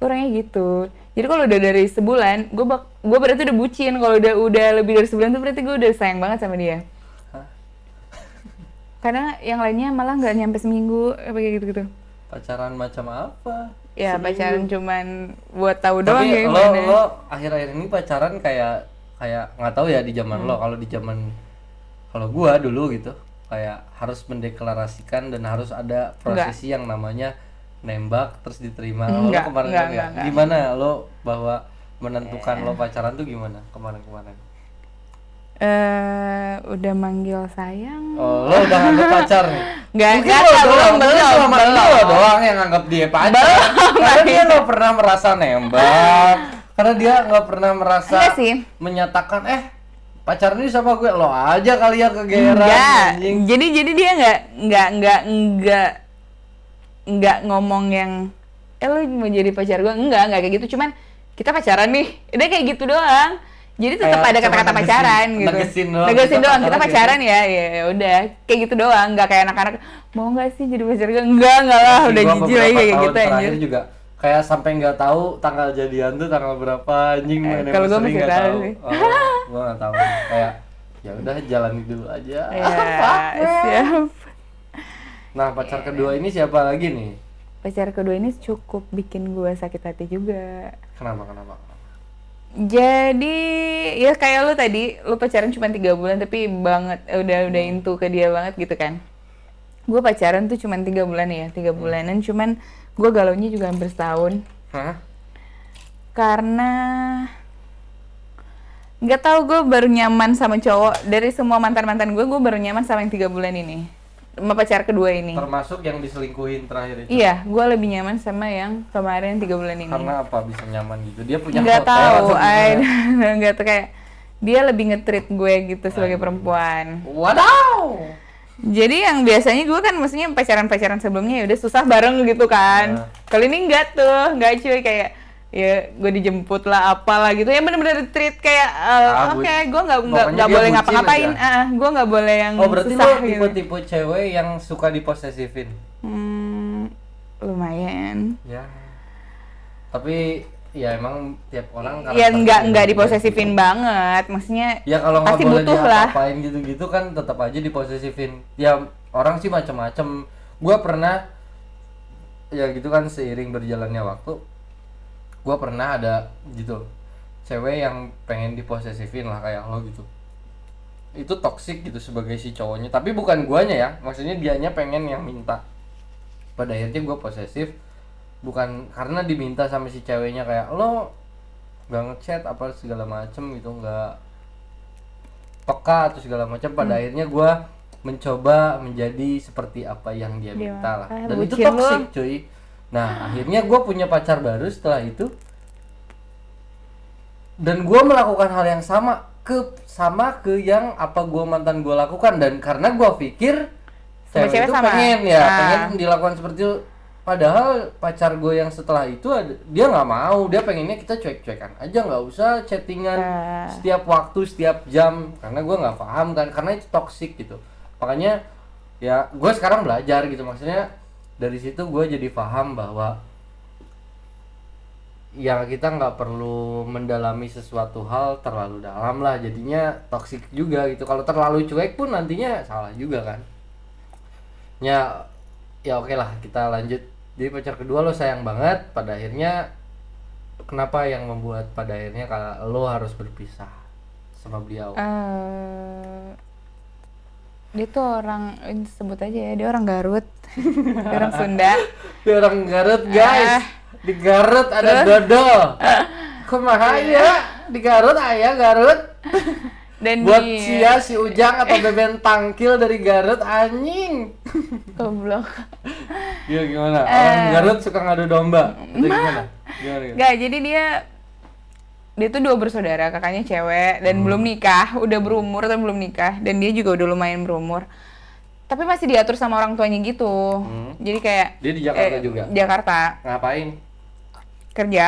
Gua orangnya gitu jadi kalau udah dari sebulan gue bak gue berarti udah bucin kalau udah udah lebih dari sebulan tuh berarti gue udah sayang banget sama dia Hah? karena yang lainnya malah nggak nyampe seminggu apa kayak gitu gitu Pacaran macam apa? ya Seminggu. pacaran cuman buat tahu doang Tapi ya lo gimana. lo akhir-akhir ini pacaran kayak kayak nggak tahu ya di zaman Hmm. lo kalau di zaman kalau gua dulu gitu kayak harus mendeklarasikan dan harus ada prosesi yang namanya nembak terus diterima Lo Enggak, kemarin enggak, enggak, enggak, enggak. gimana lo bahwa menentukan lo pacaran tuh gimana kemarin-kemarin eh udah manggil sayang. Oh, lo udah nganggap pacar nih? Nggak, nggak lo doang, belum, belum, belum. lo doang yang nganggap dia pacar. Belum, Karena dia lo pernah merasa nembak. Karena dia nggak pernah merasa Enggak sih. menyatakan eh pacar ini sama gue lo aja kali ya kegeran. Jadi jadi dia nggak nggak nggak nggak nggak ngomong yang eh lu mau jadi pacar gue enggak enggak kayak gitu. Cuman kita pacaran nih. Udah kayak gitu doang. Jadi tetap ada cuma kata-kata negesin- pacaran gitu. negesin doang, negesin doang. Kita pacaran pacaran ya? Ya ya udah. Kayak gitu doang. Nggak kayak anak-anak mau nggak sih jadi pacar gue enggak enggak lah. Udah jijik lagi kayak gitu anjir. terakhir juga kayak sampai nggak tahu tanggal jadian tuh tanggal berapa anjing Eh, kalau anniversary masih tahu tahu. sih. Oh, gua nggak tahu. Kayak ya udah jalani dulu aja. Ya siap nah pacar kedua ini siapa lagi nih? Pacar kedua ini cukup bikin gue sakit hati juga. Kenapa kenapa? Jadi ya kayak lu tadi, lu pacaran cuma tiga bulan tapi banget eh, udah udah into ke dia banget gitu kan. Gue pacaran tuh cuma tiga bulan ya, tiga bulanan. Cuman gue galaunya juga hampir setahun. Hah? karena nggak tahu gue baru nyaman sama cowok. Dari semua mantan mantan gue, gue baru nyaman sama yang tiga bulan ini, sama pacar kedua ini. termasuk yang diselingkuhin terakhir itu? Iya, gue lebih nyaman sama yang kemarin tiga bulan ini. karena apa bisa nyaman gitu? Dia punya nggak tahu I nggak tahu kayak dia lebih nge-treat gue gitu sebagai perempuan. Wadaw! Jadi yang biasanya gue kan maksudnya pacaran-pacaran sebelumnya ya udah susah bareng gitu kan. Nah. kali ini enggak tuh nggak cuy. Kayak ya gue dijemput lah apalah gitu. Ya bener-bener treat kayak eh, Ah, oke bu- gue nggak nggak nggak boleh ngapa-ngapain. ah gue nggak boleh yang oh berarti susah lo gitu. tipe-tipe cewek yang suka diposesifin? Hmm, lumayan. Ya. Tapi ya emang tiap orang ya nggak nggak beda-beda diposesifin gitu. banget maksudnya ya kalau nggak boleh butuh lah. diapa-apain gitu-gitu kan tetap aja diposesifin. Ya orang sih macam-macam gua pernah ya gitu kan seiring berjalannya waktu gua pernah ada gitu. Cewek yang pengen diposesifin lah kayak lo gitu. Itu toksik gitu sebagai si cowoknya. Tapi bukan guanya ya. Maksudnya dianya pengen yang minta. Pada akhirnya gua posesif bukan karena diminta sama si ceweknya kayak lo nggak ngechat apa segala macem gitu nggak peka atau segala macam pada Hmm. akhirnya gua mencoba menjadi seperti apa yang dia Dia- minta lah. Ah, dan itu bucin toksik cuy nah akhirnya gua punya pacar baru setelah itu. Dan gua melakukan hal yang sama ke sama ke yang apa gua mantan gua lakukan. Dan karena gua pikir Sama cewek cewek itu sama. pengen ya Ah. pengen dilakukan seperti itu. Padahal pacar gue yang setelah itu ada- dia nggak mau. Dia pengennya kita cuek-cuekan aja nggak usah chattingan Ah. setiap waktu setiap jam. Karena gue nggak paham kan karena itu toxic gitu. Makanya ya gue sekarang belajar gitu. Maksudnya dari situ gue jadi paham bahwa ya kita nggak perlu mendalami sesuatu hal terlalu dalam lah. Jadinya toxic juga gitu. Kalau terlalu cuek pun nantinya salah juga kan. Ya ya oke lah kita lanjut. Jadi pacar kedua lo sayang banget. Pada akhirnya kenapa yang membuat pada akhirnya kalau lo harus berpisah sama beliau? Eh, dia tuh orang sebut aja ya dia orang Garut. Dia orang Sunda. Di orang Garut guys. Ah. di Garut ada dodol kumaha ya? Di Garut ayah Garut. Dan buat dia sia si Ujang atau Beben Tangkil dari Garut anjing. Goblok. Iya gimana? Orang Eh. Garut suka ngadu domba. Itu gimana? Gimana, gimana? Gak, jadi dia dia tuh dua bersaudara, kakaknya cewek dan belum nikah, udah berumur tapi belum nikah dan dia juga udah lumayan berumur. Tapi masih diatur sama orang tuanya gitu. Jadi kayak dia di Jakarta eh, juga Jakarta ngapain kerja.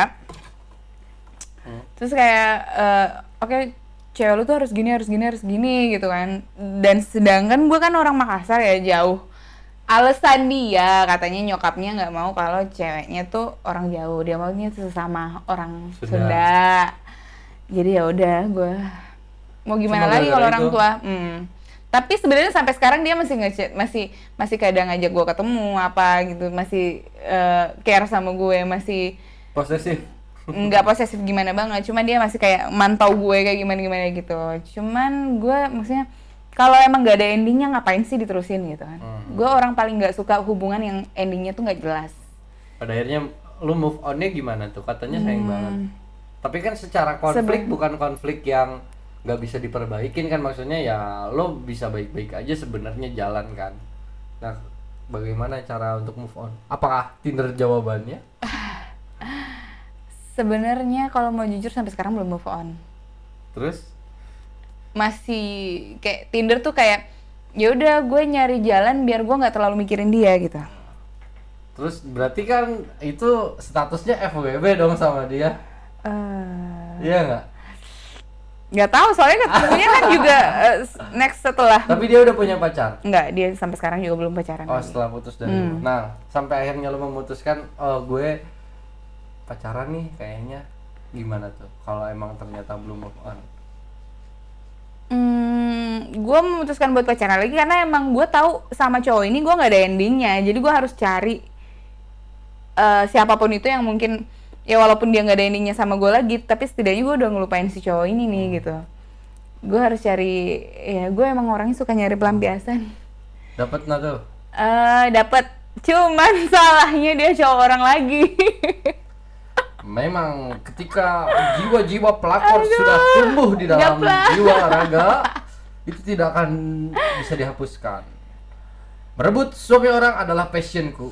Hmm. Terus kayak eh, oke cewek lu tuh harus gini harus gini harus gini gitu kan. Dan sedangkan gue kan orang Makassar ya jauh. Alasan dia katanya nyokapnya nggak mau kalau ceweknya tuh orang jauh, dia maunya sesama orang Sunda. Sunda. Jadi ya udah gue mau gimana Cuma lagi kalau orang tua. Hmm. Tapi sebenarnya sampai sekarang dia masih ngechat, masih masih kadang ngajak gue ketemu apa gitu, masih eh, care sama gue, masih posesif nggak posesif gimana banget cuma dia masih kayak mantau gue kayak gimana gimana gitu cuman gue maksudnya kalau emang nggak ada endingnya ngapain sih diterusin gitu kan? Hmm. gue orang paling nggak suka hubungan yang endingnya tuh nggak jelas. Pada akhirnya lu move onnya gimana tuh? Katanya sayang Hmm. banget. Tapi kan secara konflik Seben- bukan konflik yang nggak bisa diperbaikin kan? Maksudnya ya lo bisa baik-baik aja sebenarnya jalan kan? Nah bagaimana cara untuk move on? Apakah Tinder jawabannya? Sebenarnya kalau mau jujur sampai sekarang belum move on. terus Masih kayak Tinder tuh kayak ya udah gue nyari jalan biar gue nggak terlalu mikirin dia gitu. terus berarti kan itu statusnya FWB dong sama dia. Eh, iya nggak? Nggak tahu soalnya ketemunya kan juga eh, next setelah tapi dia udah punya pacar? Nggak dia sampai sekarang juga belum pacaran. Oh lagi. setelah putus dari Hmm. Nah sampai akhirnya lo memutuskan oh gue pacaran nih kayaknya. Gimana tuh? Kalau emang ternyata belum move on Hmm, gue memutuskan buat pacaran lagi karena emang gue tahu sama cowok ini gue nggak ada endingnya. Jadi gue harus cari eh, siapa pun itu yang mungkin ya walaupun dia nggak ada endingnya sama gue lagi tapi setidaknya gue udah ngelupain si cowok ini nih gitu. Gue harus cari ya gue emang orangnya suka nyari pelampiasan. Dapat nggak tuh? Eh dapat cuman salahnya dia cowok orang lagi memang ketika jiwa-jiwa pelakor sudah tumbuh di dalam Gaplah. jiwa raga itu tidak akan bisa dihapuskan. Merebut suami orang adalah passionku.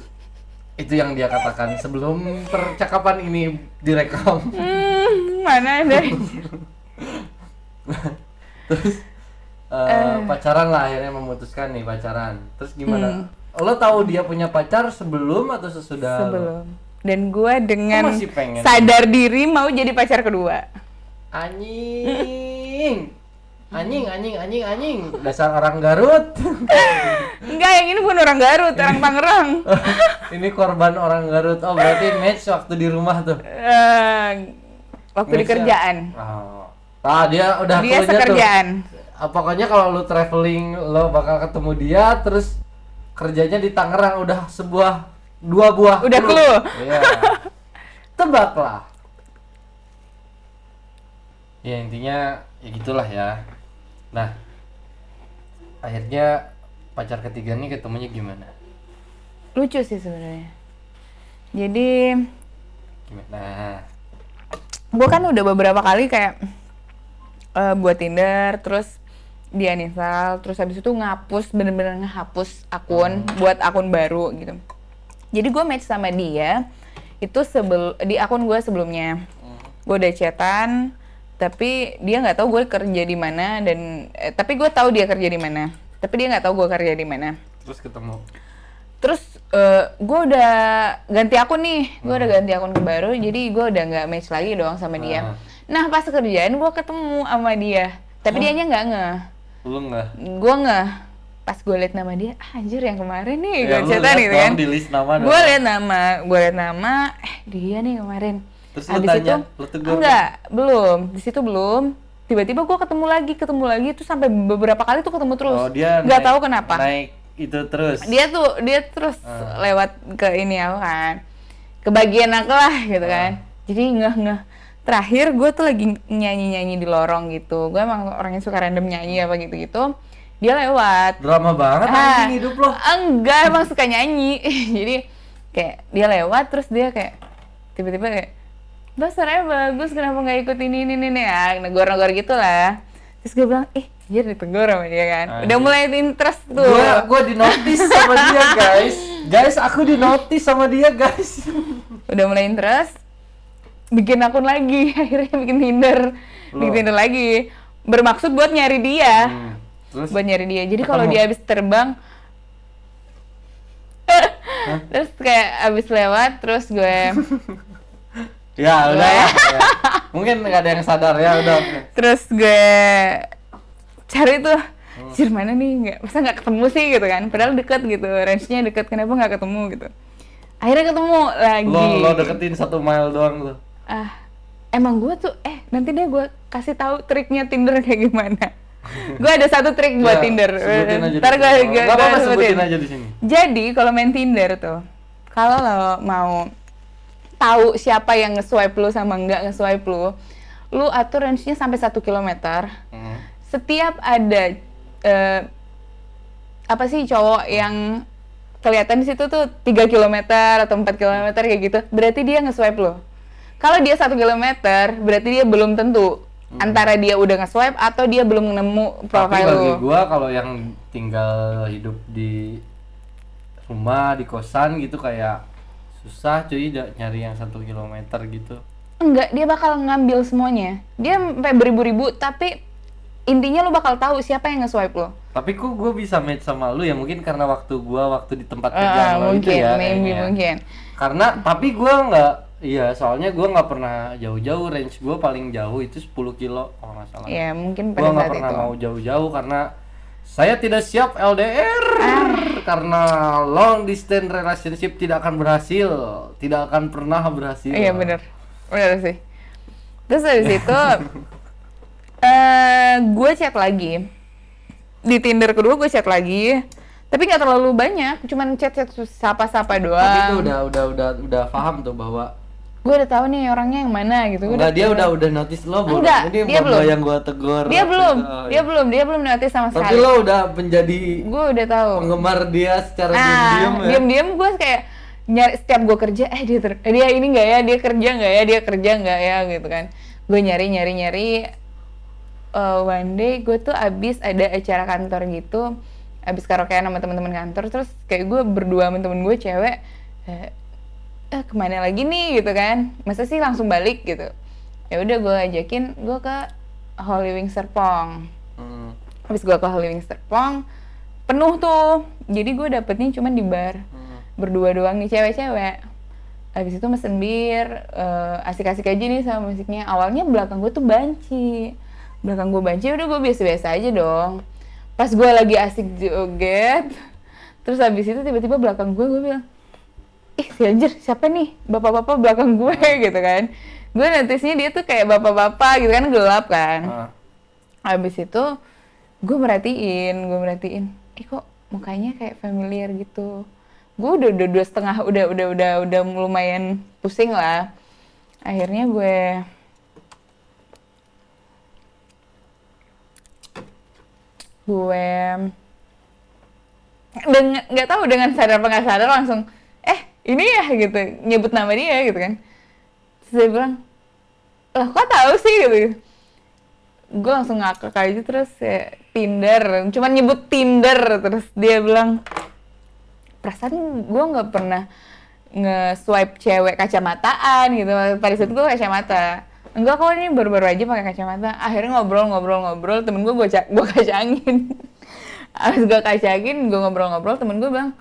Itu yang dia katakan sebelum percakapan ini direkam. Hmm, mana ada terus eh, pacaran lah akhirnya memutuskan nih pacaran. Terus gimana? Lo tahu dia punya pacar sebelum atau sesudah lo? Dan gue dengan sadar diri mau jadi pacar kedua anjing anjing anjing anjing anjing dasar orang Garut Enggak, yang ini bukan orang Garut, orang Tangerang. ini korban orang Garut oh berarti match waktu di rumah tuh Eh, waktu di Match-nya- kerjaan. oh. ah dia udah Dia cluenya tuh. sekerjaan. Ah, pokoknya kalau lu traveling lo bakal ketemu dia terus kerjanya di Tangerang udah sebuah dua buah Udah clue. Iya. Tebaklah. Ya intinya ya gitulah ya. Nah, akhirnya pacar ketiga nih ketemunya gimana? Lucu sih sebenarnya. Jadi, Gimana? Nah, gue kan udah beberapa kali kayak eh, buat Tinder, terus dia uninstall, terus habis itu ngapus, bener-bener ngehapus akun buat akun baru gitu. Jadi gue match sama dia itu sebel di akun gue sebelumnya. Gue udah chatan, tapi dia nggak tahu gue kerja di mana dan eh, tapi gue tahu dia kerja di mana. Tapi dia nggak tahu gue kerja di mana. terus ketemu. Terus eh, gue udah ganti akun nih, gue udah ganti akun ke baru, jadi gue udah nggak match lagi dong sama dia. Ah. Nah pas kerjaan gue ketemu sama dia, tapi dianya nggak nge, Lu nggak? gue nge. Pas gue liat nama dia, ah, anjir yang kemarin nih, Ya, gue cerita gitu dong kan. Di list nama. Gue liat nama, gue liat nama, eh dia nih kemarin. Terus lu tanya, lu tegur enggak, belum, di situ belum. Tiba-tiba gue ketemu lagi, ketemu lagi, tuh sampai beberapa kali tuh ketemu terus. Oh, dia nggak naik- tahu kenapa Naik itu terus. dia tuh dia terus Ah. lewat ke ini aku kan ke bagian aku lah gitu Ah. kan jadi ngeh ngeh terakhir gue tuh lagi nyanyi nyanyi di lorong gitu gue emang orangnya suka random nyanyi apa gitu gitu dia lewat. Drama banget Ah, anjing hidup lo. enggak emang suka nyanyi. Jadi kayak dia lewat terus dia kayak tiba-tiba kayak Mbak suaranya bagus kenapa nggak ikut ini ini ini ya negor-negor gitu lah terus gue bilang eh dia ditegur sama dia kan. Udah mulai interest tuh. Gua gua di notice sama dia, guys. Guys, aku di notice sama dia, guys. udah mulai interest bikin akun lagi. Akhirnya bikin Tinder. Bikin. Tinder lagi. Bermaksud buat nyari dia. Hmm. Terus? Buat nyari dia. Jadi kalau dia habis terbang terus kayak habis lewat terus gue ya udah ya. Mungkin nggak ada yang sadar ya udah. terus gue cari tuh Jir mana nih? Nggak masa nggak ketemu sih? gitu kan. Padahal deket gitu range-nya deket. Kenapa nggak ketemu? gitu. Akhirnya ketemu lagi. Lo lo deketin satu mile doang tuh. ah emang gue tuh eh nanti deh gue kasih tahu triknya Tinder kayak gimana gue ada satu trik buat Ya, Tinder. ntar gue gue gue sebutin. sebutin aja di sini. jadi kalau main Tinder tuh kalau lo mau tahu siapa yang nge-swipe lu sama nggak nge-swipe lu lu atur range-nya sampai satu kilometer. Hmm. setiap ada eh, apa sih cowok yang kelihatan di situ tuh 3 km atau 4 km kayak gitu berarti dia nge-swipe lo kalau dia satu kilometer berarti dia belum tentu antara dia udah nge-swipe atau dia belum nemu Tapi profile bagi gua kalau yang tinggal hidup di rumah di kosan gitu kayak susah cuy nyari yang satu kilometer gitu. Enggak, dia bakal ngambil semuanya. Dia sampai beribu-ribu, tapi intinya lu bakal tahu siapa yang nge-swipe lo. Tapi kok gue bisa match sama lu ya mungkin karena waktu gua waktu di tempat Ah, lo itu mungkin, ya maybe, kayaknya. mungkin. Karena tapi gua nggak iya soalnya gua nggak pernah jauh-jauh range gua paling jauh itu 10 kilo kalau nggak salah. Ya, mungkin pada gua nggak saat pernah itu. mau jauh-jauh karena saya tidak siap LDR Ah. karena long distance relationship tidak akan berhasil, tidak akan pernah berhasil. Iya bener, bener sih. Terus habis itu, eh gue chat lagi di Tinder kedua gue chat lagi, tapi nggak terlalu banyak, cuman chat-chat sapa-sapa doang. Tapi itu udah udah udah udah paham tuh bahwa Gue udah tahu nih orangnya yang mana gitu. Enggak dia tahu. udah udah notice lo belum? Enggak, Ini dia belum. yang gua tegur. Dia belum, Oh, dia iya. belum, dia belum notice sama Tapi sekali. lo udah menjadi Gue udah tahu. penggemar dia secara Nah, diam-diam ya. diam-diam gue kayak nyari setiap gue kerja, eh dia ter- eh, dia ini nggak ya, dia kerja nggak ya, dia kerja nggak ya gitu kan. Gue nyari nyari nyari. eh, one day gue tuh abis ada acara kantor gitu, abis karaokean sama teman-teman kantor, terus kayak gue berdua sama temen gue cewek, eh, eh ke mana lagi nih? Gitu kan, masa sih langsung balik? Gitu. Ya udah gue ajakin gue ke Holy Wings Serpong. Hmm, habis gue ke Holy Wings Serpong penuh tuh. Jadi gue dapetnya cuma di bar. Hmm. berdua doang nih cewek-cewek. Habis itu mesen bir eh, asik-asik aja nih sama musiknya. Awalnya belakang gue tuh banci. Belakang gue banci udah gue biasa-biasa aja dong. Pas gue lagi asik joget terus habis itu tiba-tiba belakang gue gue bilang ih si anjir siapa nih bapak-bapak belakang gue gitu kan gue notisnya dia tuh kayak bapak-bapak gitu kan gelap kan Ah. Habis itu gue merhatiin, gue merhatiin, eh kok mukanya kayak familiar gitu. Gue udah udah dua setengah, udah udah udah udah lumayan pusing lah. Akhirnya gue gue dengan nggak tahu dengan sadar apa nggak sadar langsung ini ya gitu. Nyebut nama dia gitu kan. Terus dia bilang lah kok tahu sih? Gitu. Gue langsung ngakak aja terus ya Tinder. Cuman nyebut Tinder terus dia bilang perasaan gue nggak pernah nge-swipe cewek kacamataan gitu. Pada saat gue kacamata. Enggak kok ini baru-baru aja pakai kacamata. Akhirnya ngobrol-ngobrol-ngobrol temen gue gue gue kacangin. Abis gue kacangin gue ngobrol-ngobrol temen gue bilang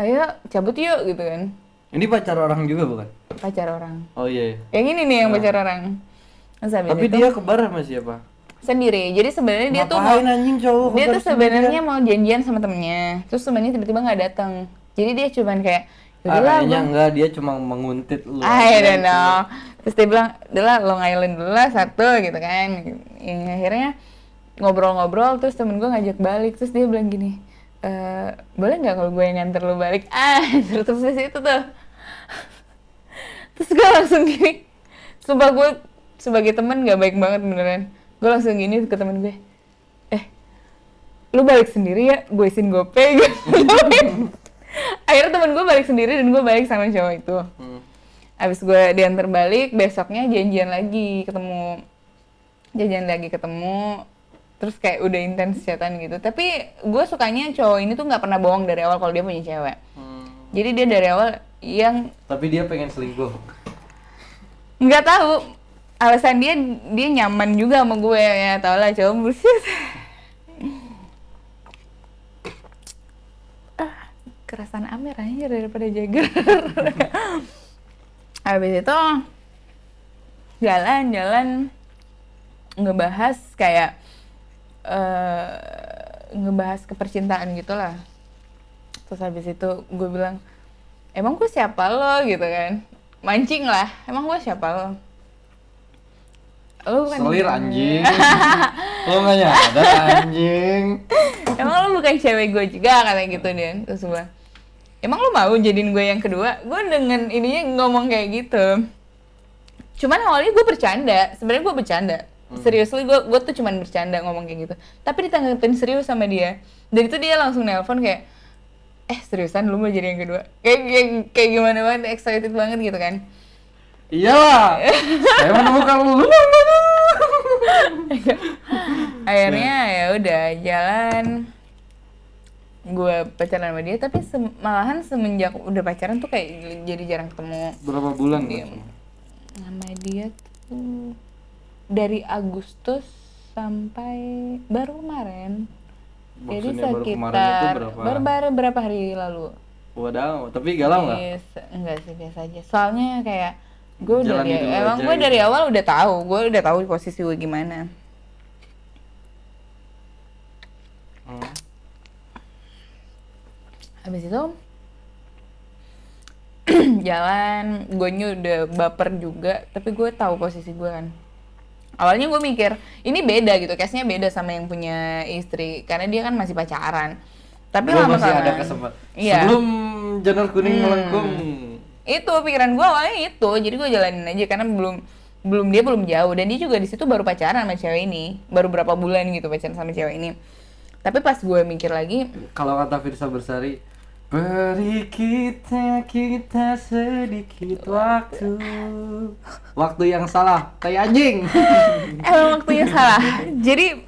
ayo cabut yuk gitu kan. Ini pacar orang juga bukan? pacar orang. Oh iya. iya. yang ini nih yang pacar orang. Habis Tapi itu- dia kebar sama siapa? sendiri. Jadi sebenarnya dia tuh mau anjing cowok? Dia tuh sebenarnya mau janjian sama temennya. Terus temennya tiba-tiba nggak datang jadi dia cuman kayak kayaknya gua enggak, dia cuma menguntit lu. I don't know terus dia bilang udahlah Long Island dulu lah satu gitu kan. Yang akhirnya ngobrol-ngobrol terus temen gue ngajak balik. Terus dia bilang gini e, boleh nggak kalau gue yang nganter lu balik? Ah terus terus di situ tuh. Terus gue langsung gini. Sumpah gue sebagai temen gak baik banget beneran. Gue langsung gini ke temen gue. Eh lu balik sendiri ya gue isin gopay gitu akhirnya temen gue balik sendiri dan gue balik sama cowok itu. Hmm. abis gue diantar balik besoknya janjian lagi ketemu. Janjian lagi ketemu terus kayak udah intens chatan gitu. Tapi gue sukanya cowok ini tuh nggak pernah bohong dari awal kalau dia punya cewek. Hmm. jadi dia dari awal yang Tapi dia pengen selingkuh. nggak tahu. Alasan dia dia nyaman juga sama gue. Ya tau lah cowok bullshit. Ah kerasan Amer aja daripada Jagger. Habis itu jalan-jalan ngebahas kayak eh ngebahas kepercintaan gitu lah terus habis itu gue bilang emang gue siapa lo? gitu kan. Mancing lah emang gue siapa lo? Lo bukan Selir anjing. Lo nggak nyadar anjing. emang lo bukan cewek gue juga kata gitu dan terus gue emang lo mau jadiin gue yang kedua? Gue dengan ininya ngomong kayak gitu. Cuman awalnya gue bercanda sebenarnya gue bercanda seriously gue gue tuh cuman bercanda ngomong kayak gitu tapi ditanggapin serius sama dia dan itu dia langsung nelpon kayak eh seriusan lu mau jadi yang kedua kayak kayak, kayak gimana banget excited banget gitu kan Iyalah. Saya menemukan lu. akhirnya ya udah jalan gue pacaran sama dia tapi sem- malahan semenjak udah pacaran tuh kayak jadi jarang ketemu berapa bulan. Mas? sama dia tuh dari Agustus sampai baru kemarin jadi Maksudnya baru itu sekitar berapa? baru, baru berapa hari lalu Wadaw, tapi galau nggak? Yes, enggak sih biasa aja. Soalnya kayak gue dari, dulu emang gue gitu. dari awal udah tahu, gue udah tahu posisi gue gimana. Hmm. Habis itu jalan, gue udah baper juga, tapi gue tahu posisi gue kan. Awalnya gue mikir ini beda gitu, case-nya beda sama yang punya istri, karena dia kan masih pacaran. Tapi Gua lama masih ada kesempatan. Iya. Sebelum janur kuning Hmm. melengkung. itu pikiran gue awalnya itu jadi gue jalanin aja karena belum belum dia belum jauh dan dia juga di situ baru pacaran sama cewek ini baru berapa bulan gitu pacaran sama cewek ini tapi pas gue mikir lagi Kalau kata Firsa Bersari, beri kita kita sedikit waktu. Waktu yang salah, kayak anjing. emang waktunya salah jadi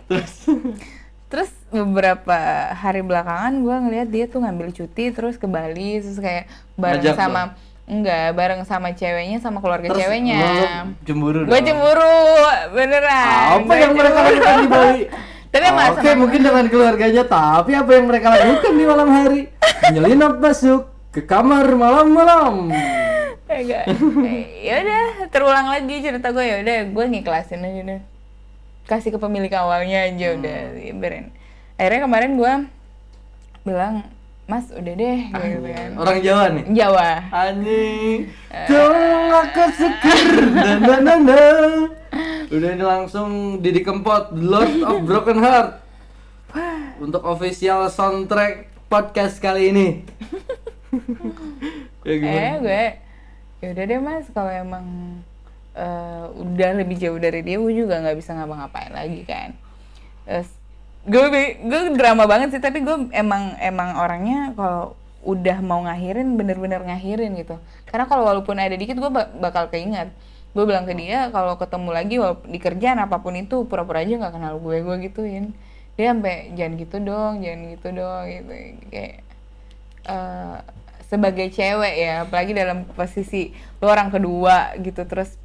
terus beberapa hari belakangan gue ngeliat dia tuh ngambil cuti terus ke Bali terus kayak bareng Ngajak sama enggak bareng sama ceweknya sama keluarga Terus ceweknya lu cemburu gue cemburu beneran Apa Gua yang mereka cemburu. lakukan di Bali? tapi Oke, sama- mungkin dengan keluarganya, tapi apa yang mereka lakukan di malam hari? Menyelinap masuk ke kamar malam-malam. Enggak. ya udah, terulang lagi cerita gue ya udah, gue ngiklasin aja deh. Kasih ke pemilik awalnya aja udah, biarin. Akhirnya kemarin gue bilang, Mas udah deh, gitu kan. Orang Jawa nih. Jawa. Anjing, tolong aku seger, dan dan dan dan. Udah ini langsung Didi Kempot, Lord of Broken Heart. Untuk official soundtrack podcast kali ini. ya gimana? Eh gue, ya udah deh mas, kalau emang eh, udah lebih jauh dari dia, gue juga nggak bisa ngapa-ngapain lagi kan. Terus gue gue drama banget sih, tapi gue emang emang orangnya kalau udah mau ngakhirin bener-bener ngakhirin gitu. Karena kalau walaupun ada dikit gue ba- bakal keinget. Gue bilang ke dia kalau ketemu lagi di kerjaan apa pun itu pura-pura aja nggak kenal gue gue gituin. Dia sampai jangan gitu dong, jangan gitu dong gitu kayak eh, sebagai cewek ya, apalagi dalam posisi lo orang kedua gitu terus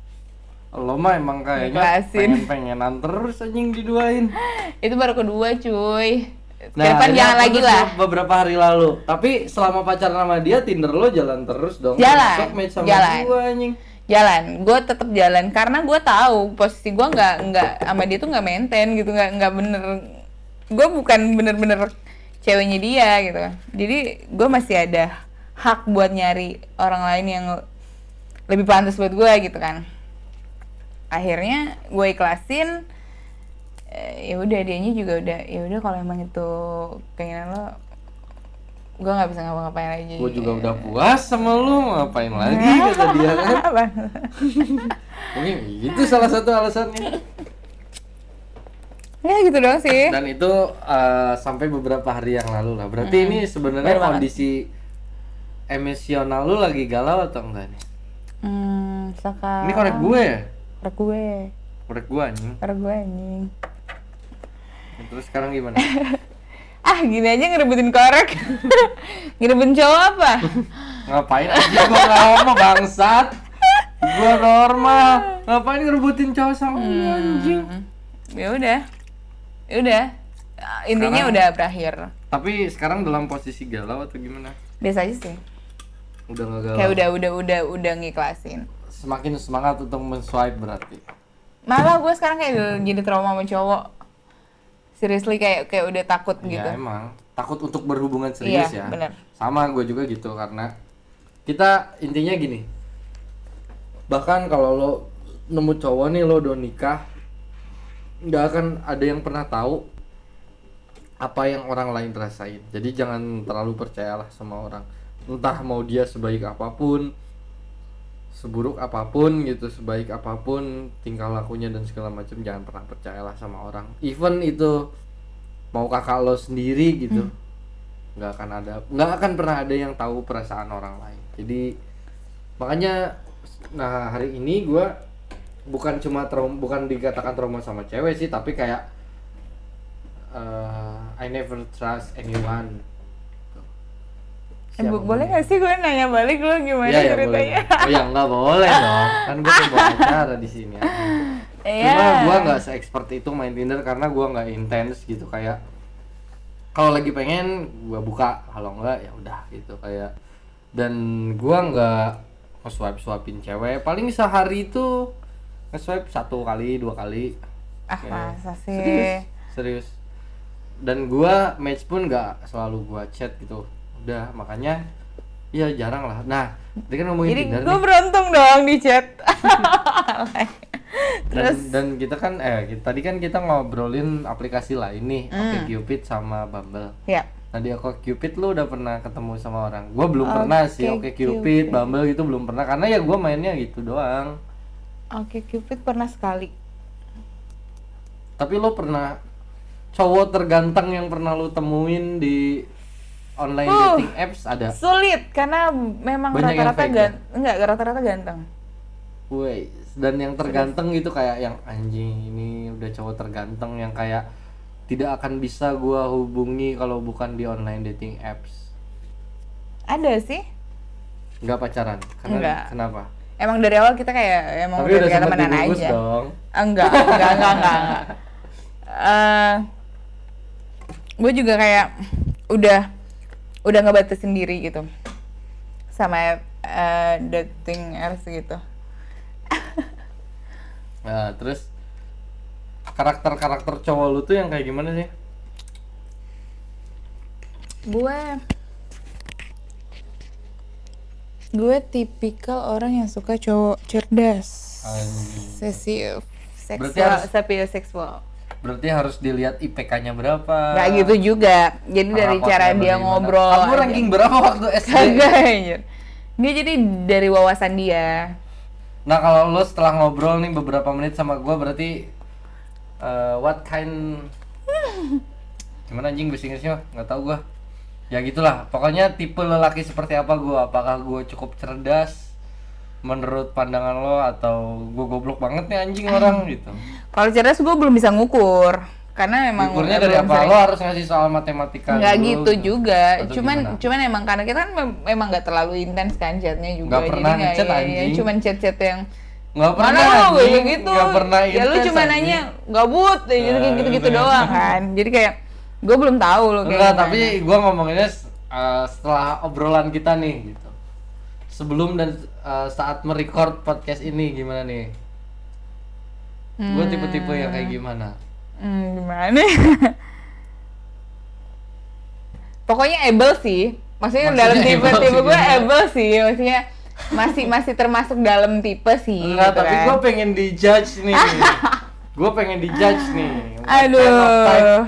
Lo mah emang kayaknya Ngejelasin. pengen-pengenan terus anjing diduain. itu baru kedua cuy. Nah, Depan jangan lagi lah. Beberapa hari lalu. Tapi selama pacaran sama dia, Tinder lo jalan terus dong. Jalan, Besok match sama jalan. gua anjing. Jalan, gue tetap jalan karena gue tahu posisi gue nggak nggak sama dia tuh nggak maintain gitu nggak nggak bener. Gue bukan bener-bener ceweknya dia gitu. Jadi gue masih ada hak buat nyari orang lain yang lebih pantas buat gue gitu kan. Akhirnya gue ikhlasin. Eh, ya udah dianya juga udah ya udah kalau emang itu keinginan lo gue nggak bisa ngapa-ngapain lagi Gue juga udah puas sama lu, ngapain lagi kata dia kan. Mungkin itu salah satu alasannya. ya gitu doang sih Dan itu eh, sampai beberapa hari yang lalu lah. Berarti ini sebenarnya Baru banget. kondisi emosional lu lagi galau atau enggak nih? hmm sekarang Ini korek gue ya? Korek gue Korek gue anjing. korek gue anjing Terus sekarang gimana? ah gini aja ngerebutin korek ngerebutin cowok apa Ngapain aja gua normal bangsat? Gua normal. Ngapain ngerebutin cowok sama lu, anjing? Hmm, ya udah ya udah Ah, intinya Sekarang- udah berakhir Tapi sekarang dalam posisi galau atau gimana? biasa aja sih Udah nggak galau. kayak udah udah udah udah ngiklasin Semakin semangat untuk men-swipe berarti. malah gue sekarang kayak jadi trauma sama cowok seriously kayak kayak udah takut gitu Ya emang takut untuk berhubungan serius Iya, ya. bener. Sama gue juga gitu karena kita intinya gini. Bahkan kalau lo nemu cowok nih lo udah nikah, nggak akan ada yang pernah tahu apa yang orang lain rasain. Jadi jangan terlalu percayalah sama orang. Entah mau dia sebaik apa pun, seburuk apa pun gitu, sebaik apa pun tingkah lakunya dan segala macam jangan pernah percayalah sama orang. Even itu mau kakak lo sendiri gitu nggak akan ada nggak akan pernah ada yang tahu perasaan orang lain. Jadi makanya nah hari ini gua bukan cuma trauma bukan dikatakan trauma sama cewek sih tapi kayak eh, I never trust anyone Eh, bo- boleh gak sih gue nanya balik lo gimana ya, boleh. ceritanya? Oh ya nggak boleh dong. Kan gue pembawa acara di sini. Iya. Cuma gue nggak se-expert itu main Tinder karena gue nggak intens gitu kayak kalau lagi pengen gue buka, kalau enggak ya udah gitu kayak dan gue nggak nge-swipe swapin cewek paling sehari itu nge-swipe satu kali dua kali Ah, Ya. masa sih? serius serius dan gua match pun nggak selalu gua chat gitu udah makanya ya jarang lah nah tadi kan ngomongin Jadi Tinder gue nih. beruntung dong di chat. dan, dan kita kan eh kita- tadi kan kita ngobrolin aplikasi lain nih Hmm. Oke Cupid sama Bumble ya. nah di Oke Cupid lu udah pernah ketemu sama orang gua belum pernah sih Oke OkCupid. Cupid Bumble gitu belum pernah karena ya gua mainnya gitu doang Oke Cupid pernah sekali. tapi lu pernah cowok terganteng yang pernah lu temuin di online Uh. dating apps ada Sulit karena memang rata-rata gan enggak rata-rata ganteng. Woi, dan yang terganteng gitu kayak yang anjing ini udah cowok terganteng yang kayak tidak akan bisa gua hubungi kalau bukan di online dating apps. Ada sih. Enggak pacaran. Karena Enggak. kenapa? Emang dari awal kita kayak emang Tapi udah udah kayak temenan aja. dong. Enggak, enggak, enggak, enggak. enggak. Eh, gue juga kayak udah udah ngebatasin diri gitu sama eh, dating apps gitu. Nah, terus karakter-karakter cowok lu tuh yang kayak gimana sih? Gue gue tipikal orang yang suka cowok cerdas, sesif, seksual, harus- sapio seksual. Berarti harus dilihat IPK-nya berapa. Nggak gitu juga. Jadi dari cara dia bagaimana. ngobrol. Kamu aja. ranking berapa waktu SD? Kagak anjir. Dia jadi dari wawasan dia. Nah kalau lo setelah ngobrol nih beberapa menit sama gua berarti uh, what kind gimana anjing bahasa Inggrisnya nggak tahu gua ya gitulah pokoknya tipe lelaki seperti apa gua apakah gua cukup cerdas menurut pandangan lo atau gua goblok banget nih anjing orang gitu Kalau cerdas gue belum bisa ngukur. Karena emang ukurnya dari apa sering- lo harus ngasih soal matematika Nggak dulu, gitu juga. Atau Cuman gimana? cuman emang karena kita kan mem- memang nggak terlalu intens kan chatnya juga. Nggak pernah nggak- ngechat, iya, iya, anjing. Cuman chat-chat yang nggak pernah mana lo gitu. nggak pernah ya lu cuma nanya gabut ya gitu gitu gitu doang kan. Jadi kayak gue belum tahu lo kayak Enggak, tapi gua ngomonginnya uh, setelah obrolan kita nih gitu. Sebelum dan uh, saat merecord podcast ini gimana nih? Gue tipe-tipe yang kayak gimana? Hmm, gimana? Pokoknya able sih. Maksudnya, Maksudnya dalam tipe-tipe gue gimana? able sih. Maksudnya masih masih termasuk dalam tipe sih. Enggak, gitu tapi kan. gue pengen dijudge nih. gue pengen dijudge nih. What kind of Aduh.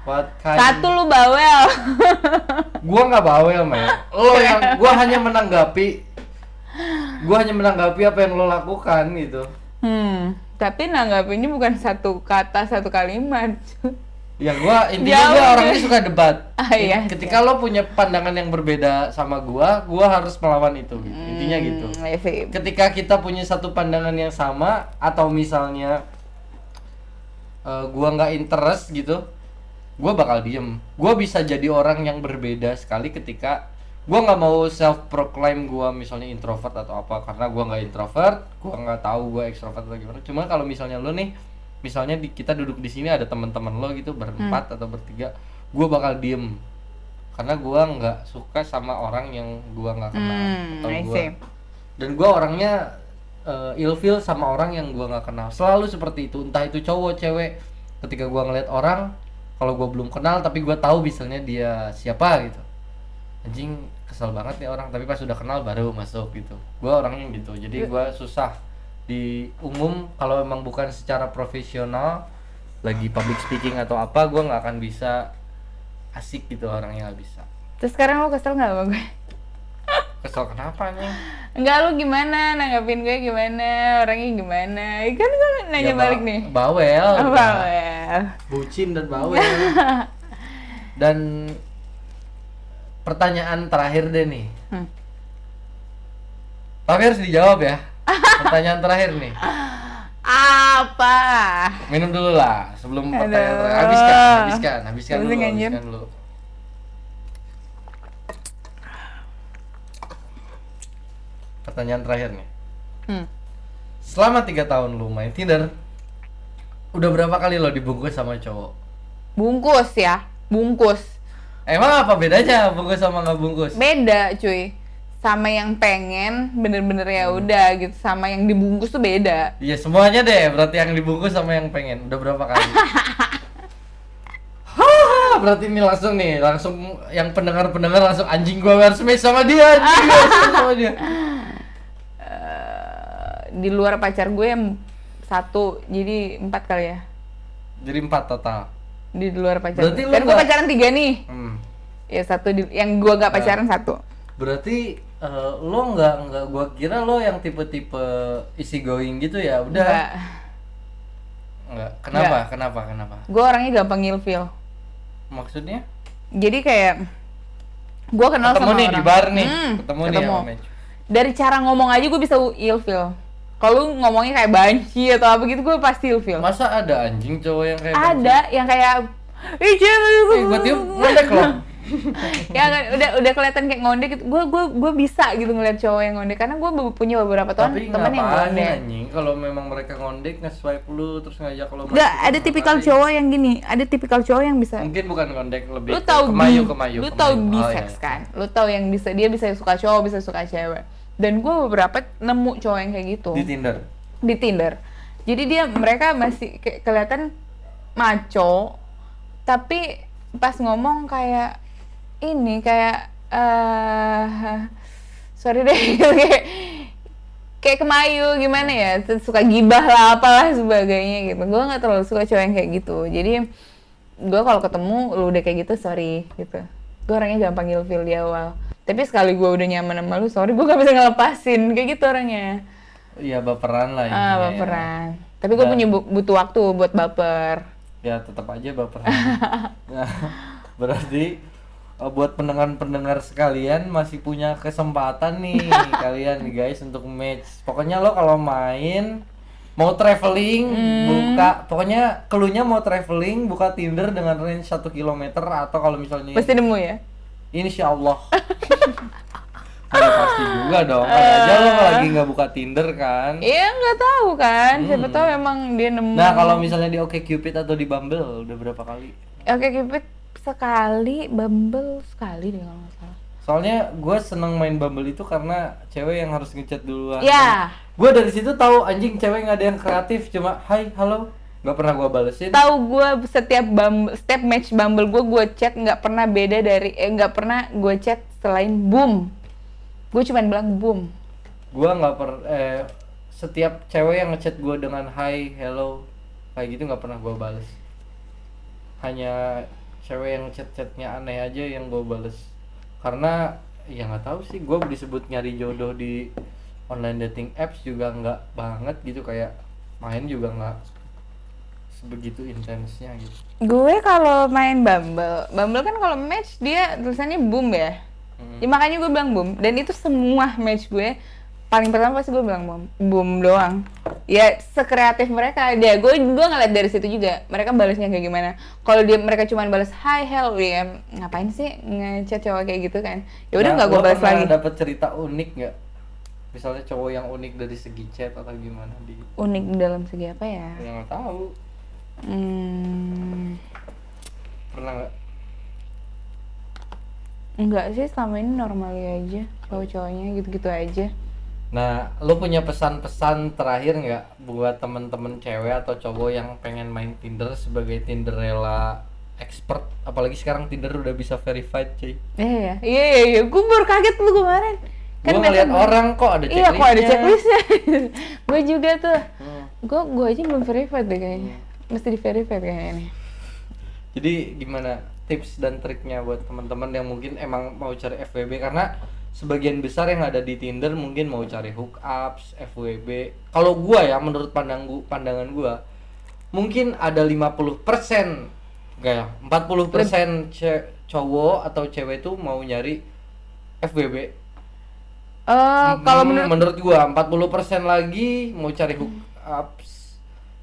What kind? Satu lu bawel. Gua nggak bawel, men. Lo yang gua hanya menanggapi gua hanya menanggapi apa yang lo lakukan gitu. hmm. Tapi nanggapinnya bukan satu kata, satu kalimat. Ya gua intinya deh. orangnya suka debat. Ah, iya. Ketika lo punya pandangan yang berbeda sama gua, gua harus melawan itu gitu. Intinya gitu. Hmm, iya sih. Ketika kita punya satu pandangan yang sama atau misalnya eh, gua nggak interest gitu, gua bakal diem. Gua bisa jadi orang yang berbeda sekali ketika gua nggak mau self proclaim gua misalnya introvert atau apa karena gua nggak introvert, gua nggak tahu gua extrovert atau gimana. Cuma kalau misalnya lo nih misalnya di, kita duduk di sini ada teman-teman lo gitu berempat atau bertiga, gua bakal diem. Karena gua nggak suka sama orang yang gua nggak kenal Hmm, atau see. dan gua orangnya uh, ilfeel sama orang yang gua nggak kenal. Selalu seperti itu. Entah itu cowok cewek. Ketika gua ngeliat orang kalau gua belum kenal tapi gua tahu misalnya dia siapa gitu anjing kesel banget nih orang tapi pas sudah kenal baru masuk gitu. Gua orangnya gitu jadi gua susah di umum kalau emang bukan secara profesional lagi public speaking atau apa gua nggak akan bisa asik gitu orangnya nggak bisa. Terus sekarang lu kesel nggak sama gue? kesel kenapa nih Enggak lu gimana? Nanggapin gue gimana? Orangnya gimana? Kan gue nanya Ya, ba- balik nih. bawel oh, bawel. Bucin dan bawel. Dan pertanyaan terakhir deh nih Hmm. tapi harus dijawab ya pertanyaan terakhir nih Apa? Minum dulu lah sebelum Aduh. pertanyaan terakhir. Habiskan, habiskan, habiskan dulu, anjir. habiskan dulu. Pertanyaan terakhir nih. Hmm. Selama tiga tahun lu main Tinder, udah berapa kali lo dibungkus sama cowok? Bungkus ya, bungkus. Emang apa bedanya bungkus sama nggak bungkus? Beda cuy. Sama yang pengen bener-bener ya Hmm. udah gitu, sama yang dibungkus tuh beda. Iya semuanya deh, berarti yang dibungkus sama yang pengen. Udah berapa kali? Hah, berarti ini langsung nih, langsung yang pendengar-pendengar langsung anjing gua harus match sama dia, anjing gua harus match sama dia. Eh, di luar pacar gue yang satu, jadi empat kali ya. Jadi empat total. Di luar pacar. Berarti lu Kan gue nggak- pacaran tiga nih. Hmm. Ya satu di, yang gue gak pacaran satu. Berarti eh, lo nggak nggak gua kira lo yang tipe-tipe easy going gitu ya? Udah. Enggak. Enggak. Kenapa? Kenapa? Kenapa? Gue orangnya gampang ilfil. Maksudnya? Jadi kayak gue kenal ketemu sama nih orang. di bar nih, Hmm, ketemu, nih ketemu. sama match. Dari cara ngomong aja gue bisa ilfil. Kalau ngomongnya kayak banci atau apa gitu gue pasti ilfil. Masa ada anjing cowok yang kayak Ada yang kayak Ih, cewek Eh, gua tiup ngondek loh. ya kan udah udah kelihatan kayak ngondek gitu. Gue gue gue bisa gitu ngeliat cowok yang ngondek karena gue punya beberapa teman teman yang ngondek. anjing kalau memang mereka ngondek nge-swipe lu terus ngajak lo Enggak, masuk, ada tipikal ngapain? cowok yang gini, ada tipikal cowok yang bisa Mungkin bukan ngondek lebih lu tahu kemayu kemayu. lu tahu Oh, bisex iya. kan lu tahu yang bisa dia bisa suka cowok bisa suka cewek dan gue beberapa nemu cowok yang kayak gitu. Di Tinder. di Tinder. Jadi dia mereka masih kayak kelihatan maco tapi pas ngomong kayak ini kayak eh sorry deh kayak kayak kemayu gimana ya? Suka gibah lah apalah sebagainya gitu. Gue nggak terlalu suka cowok yang kayak gitu. Jadi gue kalau ketemu lu udah kayak gitu sorry gitu. Gue orangnya gampang ilfil di awal tapi sekali gue udah nyaman sama lu sorry gue gak bisa ngelepasin kayak gitu orangnya Iya baperan lah ah ya. baperan tapi gue punya bu- butuh waktu buat baper Ya tetap aja baperan. nah, berarti eh, buat pendengar-pendengar sekalian masih punya kesempatan nih kalian nih guys untuk match. Pokoknya lo kalau main mau traveling Hmm. buka pokoknya keluarnya mau traveling buka Tinder dengan range 1 km atau kalau misalnya pasti nemu ya Insya Allah. Ya, pasti juga dong. Kan aja lo lagi nggak buka Tinder kan. iya nggak tahu kan siapa tahu emang dia nemu Nah kalau misalnya di Oke Cupid atau di Bumble udah berapa kali? oke Cupid sekali Bumble sekali deh kalau nggak salah Soalnya gue seneng main Bumble itu karena cewek yang harus ngechat duluan. ya Gue dari situ tahu anjing cewek nggak ada yang kreatif cuma Hai halo nggak pernah gue balesin. tahu gue setiap Bumble, setiap match Bumble gue gue chat nggak pernah beda dari eh nggak pernah gue chat selain boom gue cuman bilang boom Gue nggak per eh, setiap cewek yang ngechat gue dengan Hai hello kayak gitu nggak pernah gue bales. Hanya cewek yang chat-chatnya aneh aja yang gue bales. Karena ya nggak tahu sih gue disebut nyari jodoh di online dating apps juga nggak banget gitu kayak main juga nggak sebegitu intensnya gitu. gue kalau main Bumble Bumble kan kalau match dia tulisannya boom ya? Hmm. Ya, makanya gue bilang boom. Dan itu semua match gue paling pertama pasti gue bilang boom boom doang. Ya sekreatif mereka. Dia gue gue ngeliat dari situ juga mereka balasnya kayak gimana. Kalau dia mereka cuma balas hi hello ya ngapain sih ngechat cowok kayak gitu kan? Ya udah Nah, nggak gue lo balas lagi. dapet cerita unik nggak? Misalnya cowok yang unik dari segi chat atau gimana di unik dalam segi apa ya? Yang tahu hmm, pernah nggak? enggak sih selama ini normal aja cowok-cowoknya gitu-gitu aja Nah, lo punya pesan-pesan terakhir nggak buat temen-temen cewek atau cowok yang pengen main Tinder sebagai Tinderella expert? Apalagi sekarang Tinder udah bisa verified, cuy. iya iya iya iya, iya. gue baru kaget lu kemarin Kan biasa ngeliat orang kok ada iya kok ada checklistnya. checklistnya gue juga tuh Hmm. gue gue aja belum verified deh kayaknya mesti di verified kayaknya nih Jadi gimana tips dan triknya buat teman-teman yang mungkin emang mau cari FWB karena sebagian besar yang ada di Tinder mungkin mau cari hookups, FWB. Kalau gua ya menurut pandang gua, pandangan gua mungkin ada 50% enggak ya, 40% ce- cowok atau cewek tuh mau nyari FWB. Eh kalau Hmm, menurut menurut gua 40% lagi mau cari hookups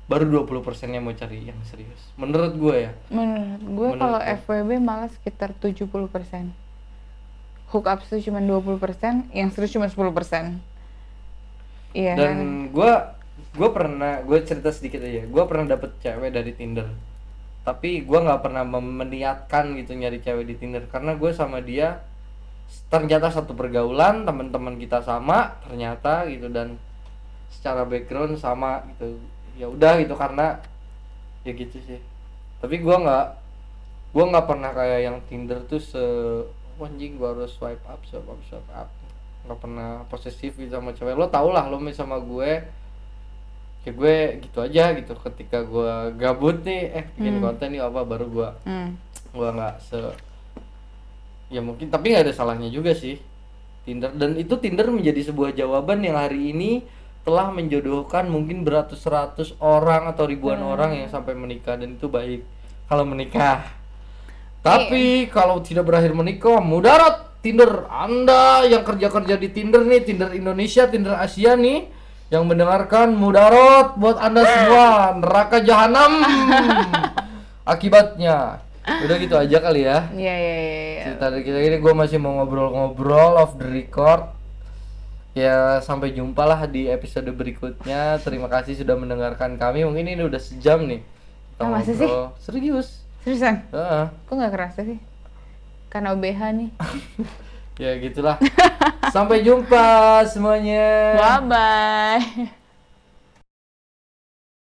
baru 20% yang mau cari yang serius menurut gue ya Menurut gue kalau? FWB malah sekitar 70%. Hook up itu cuma 20%, yang serius cuma 10%. Iya kan? dan gue gue pernah gue cerita sedikit aja gue pernah dapet cewek dari Tinder tapi gue nggak pernah meniatkan gitu nyari cewek di Tinder karena gue sama dia ternyata satu pergaulan teman-teman kita sama ternyata gitu dan secara background sama gitu ya udah gitu karena ya gitu sih. Tapi gue nggak gue nggak pernah kayak yang Tinder tuh se "Wah, anjing gue harus swipe up swipe up swipe up. Nggak pernah posesif gitu sama cewek. Lo tau lah lo main sama gue ya gue gitu aja gitu ketika gue gabut nih eh bikin konten nih apa? Baru gue Hmm. gue nggak se ya mungkin tapi nggak ada salahnya juga sih. Tinder dan itu Tinder menjadi sebuah jawaban yang hari ini telah menjodohkan mungkin beratus-ratus orang atau ribuan orang yang sampai menikah dan itu baik kalau menikah. Tapi kalau tidak berakhir menikah mudarat Tinder. Anda yang kerja-kerja di Tinder nih Tinder Indonesia Tinder Asia nih yang mendengarkan mudarat buat Anda semua. Neraka jahanam. Akibatnya. Udah gitu aja kali ya. Iya, iya, iya. iya. cerita dari kita ini gue masih mau ngobrol-ngobrol off the record ya sampai jumpa lah di episode berikutnya terima kasih sudah mendengarkan kami mungkin ini udah sejam nih kita Ah, masa sih? serius Seriusan? Heeh. Kok nggak kerasa sih? Karena OBH nih. ya gitulah sampai jumpa semuanya Bye-bye.